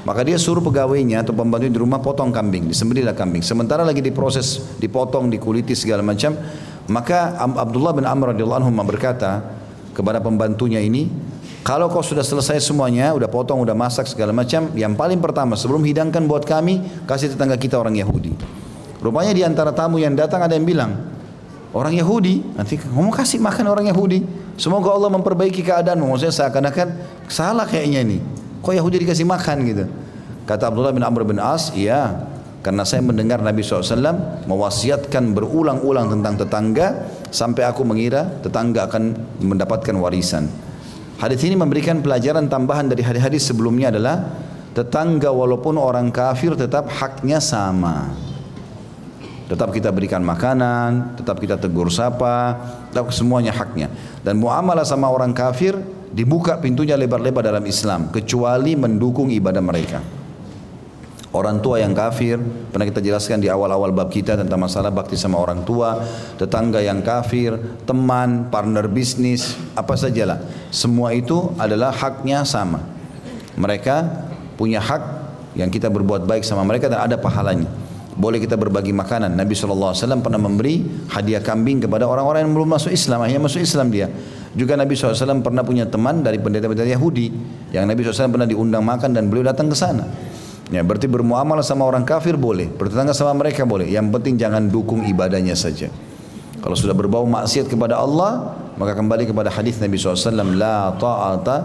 Maka dia suruh pegawainya atau pembantu di rumah potong kambing, disembelihlah kambing. Sementara lagi diproses, dipotong, dikuliti segala macam, maka Abdullah bin Amr radhiyallahu anhu berkata kepada pembantunya ini, kalau kau sudah selesai semuanya, udah potong, udah masak segala macam, yang paling pertama sebelum hidangkan buat kami, kasih tetangga kita orang Yahudi. Rupanya di antara tamu yang datang ada yang bilang, orang Yahudi, nanti kamu kasih makan orang Yahudi. Semoga Allah memperbaiki keadaanmu. Maksudnya seakan-akan salah kayaknya ini. Kok Yahudi dikasih makan gitu? Kata Abdullah bin Amr bin As, iya. Karena saya mendengar Nabi SAW mewasiatkan berulang-ulang tentang tetangga sampai aku mengira tetangga akan mendapatkan warisan. Hadis ini memberikan pelajaran tambahan dari hadis-hadis sebelumnya adalah tetangga walaupun orang kafir tetap haknya sama. Tetap kita berikan makanan, tetap kita tegur sapa, tetap semuanya haknya. Dan muamalah sama orang kafir dibuka pintunya lebar-lebar dalam Islam kecuali mendukung ibadah mereka. Orang tua yang kafir, pernah kita jelaskan di awal-awal bab kita tentang masalah bakti sama orang tua, tetangga yang kafir, teman, partner bisnis, apa sajalah. Semua itu adalah haknya sama. Mereka punya hak yang kita berbuat baik sama mereka dan ada pahalanya. Boleh kita berbagi makanan. Nabi SAW pernah memberi hadiah kambing kepada orang-orang yang belum masuk Islam. Akhirnya masuk Islam dia. Juga Nabi SAW pernah punya teman dari pendeta-pendeta Yahudi. Yang Nabi SAW pernah diundang makan dan beliau datang ke sana. Ya, berarti bermuamalah sama orang kafir boleh, bertetangga sama mereka boleh. Yang penting jangan dukung ibadahnya saja. Kalau sudah berbau maksiat kepada Allah, maka kembali kepada hadis Nabi SAW, la ta'ata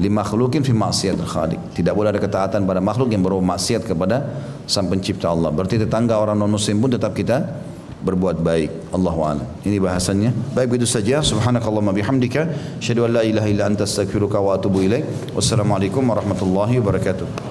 li makhlukin fi maksiat khaliq. Tidak boleh ada ketaatan pada makhluk yang berbau maksiat kepada sang pencipta Allah. Berarti tetangga orang non muslim pun tetap kita berbuat baik. Allahu a'lam. Ini bahasannya. Baik begitu saja. Subhanakallahumma bihamdika, syadu an la ilaha illa anta astaghfiruka wa atubu ilaik. Wassalamualaikum warahmatullahi wabarakatuh.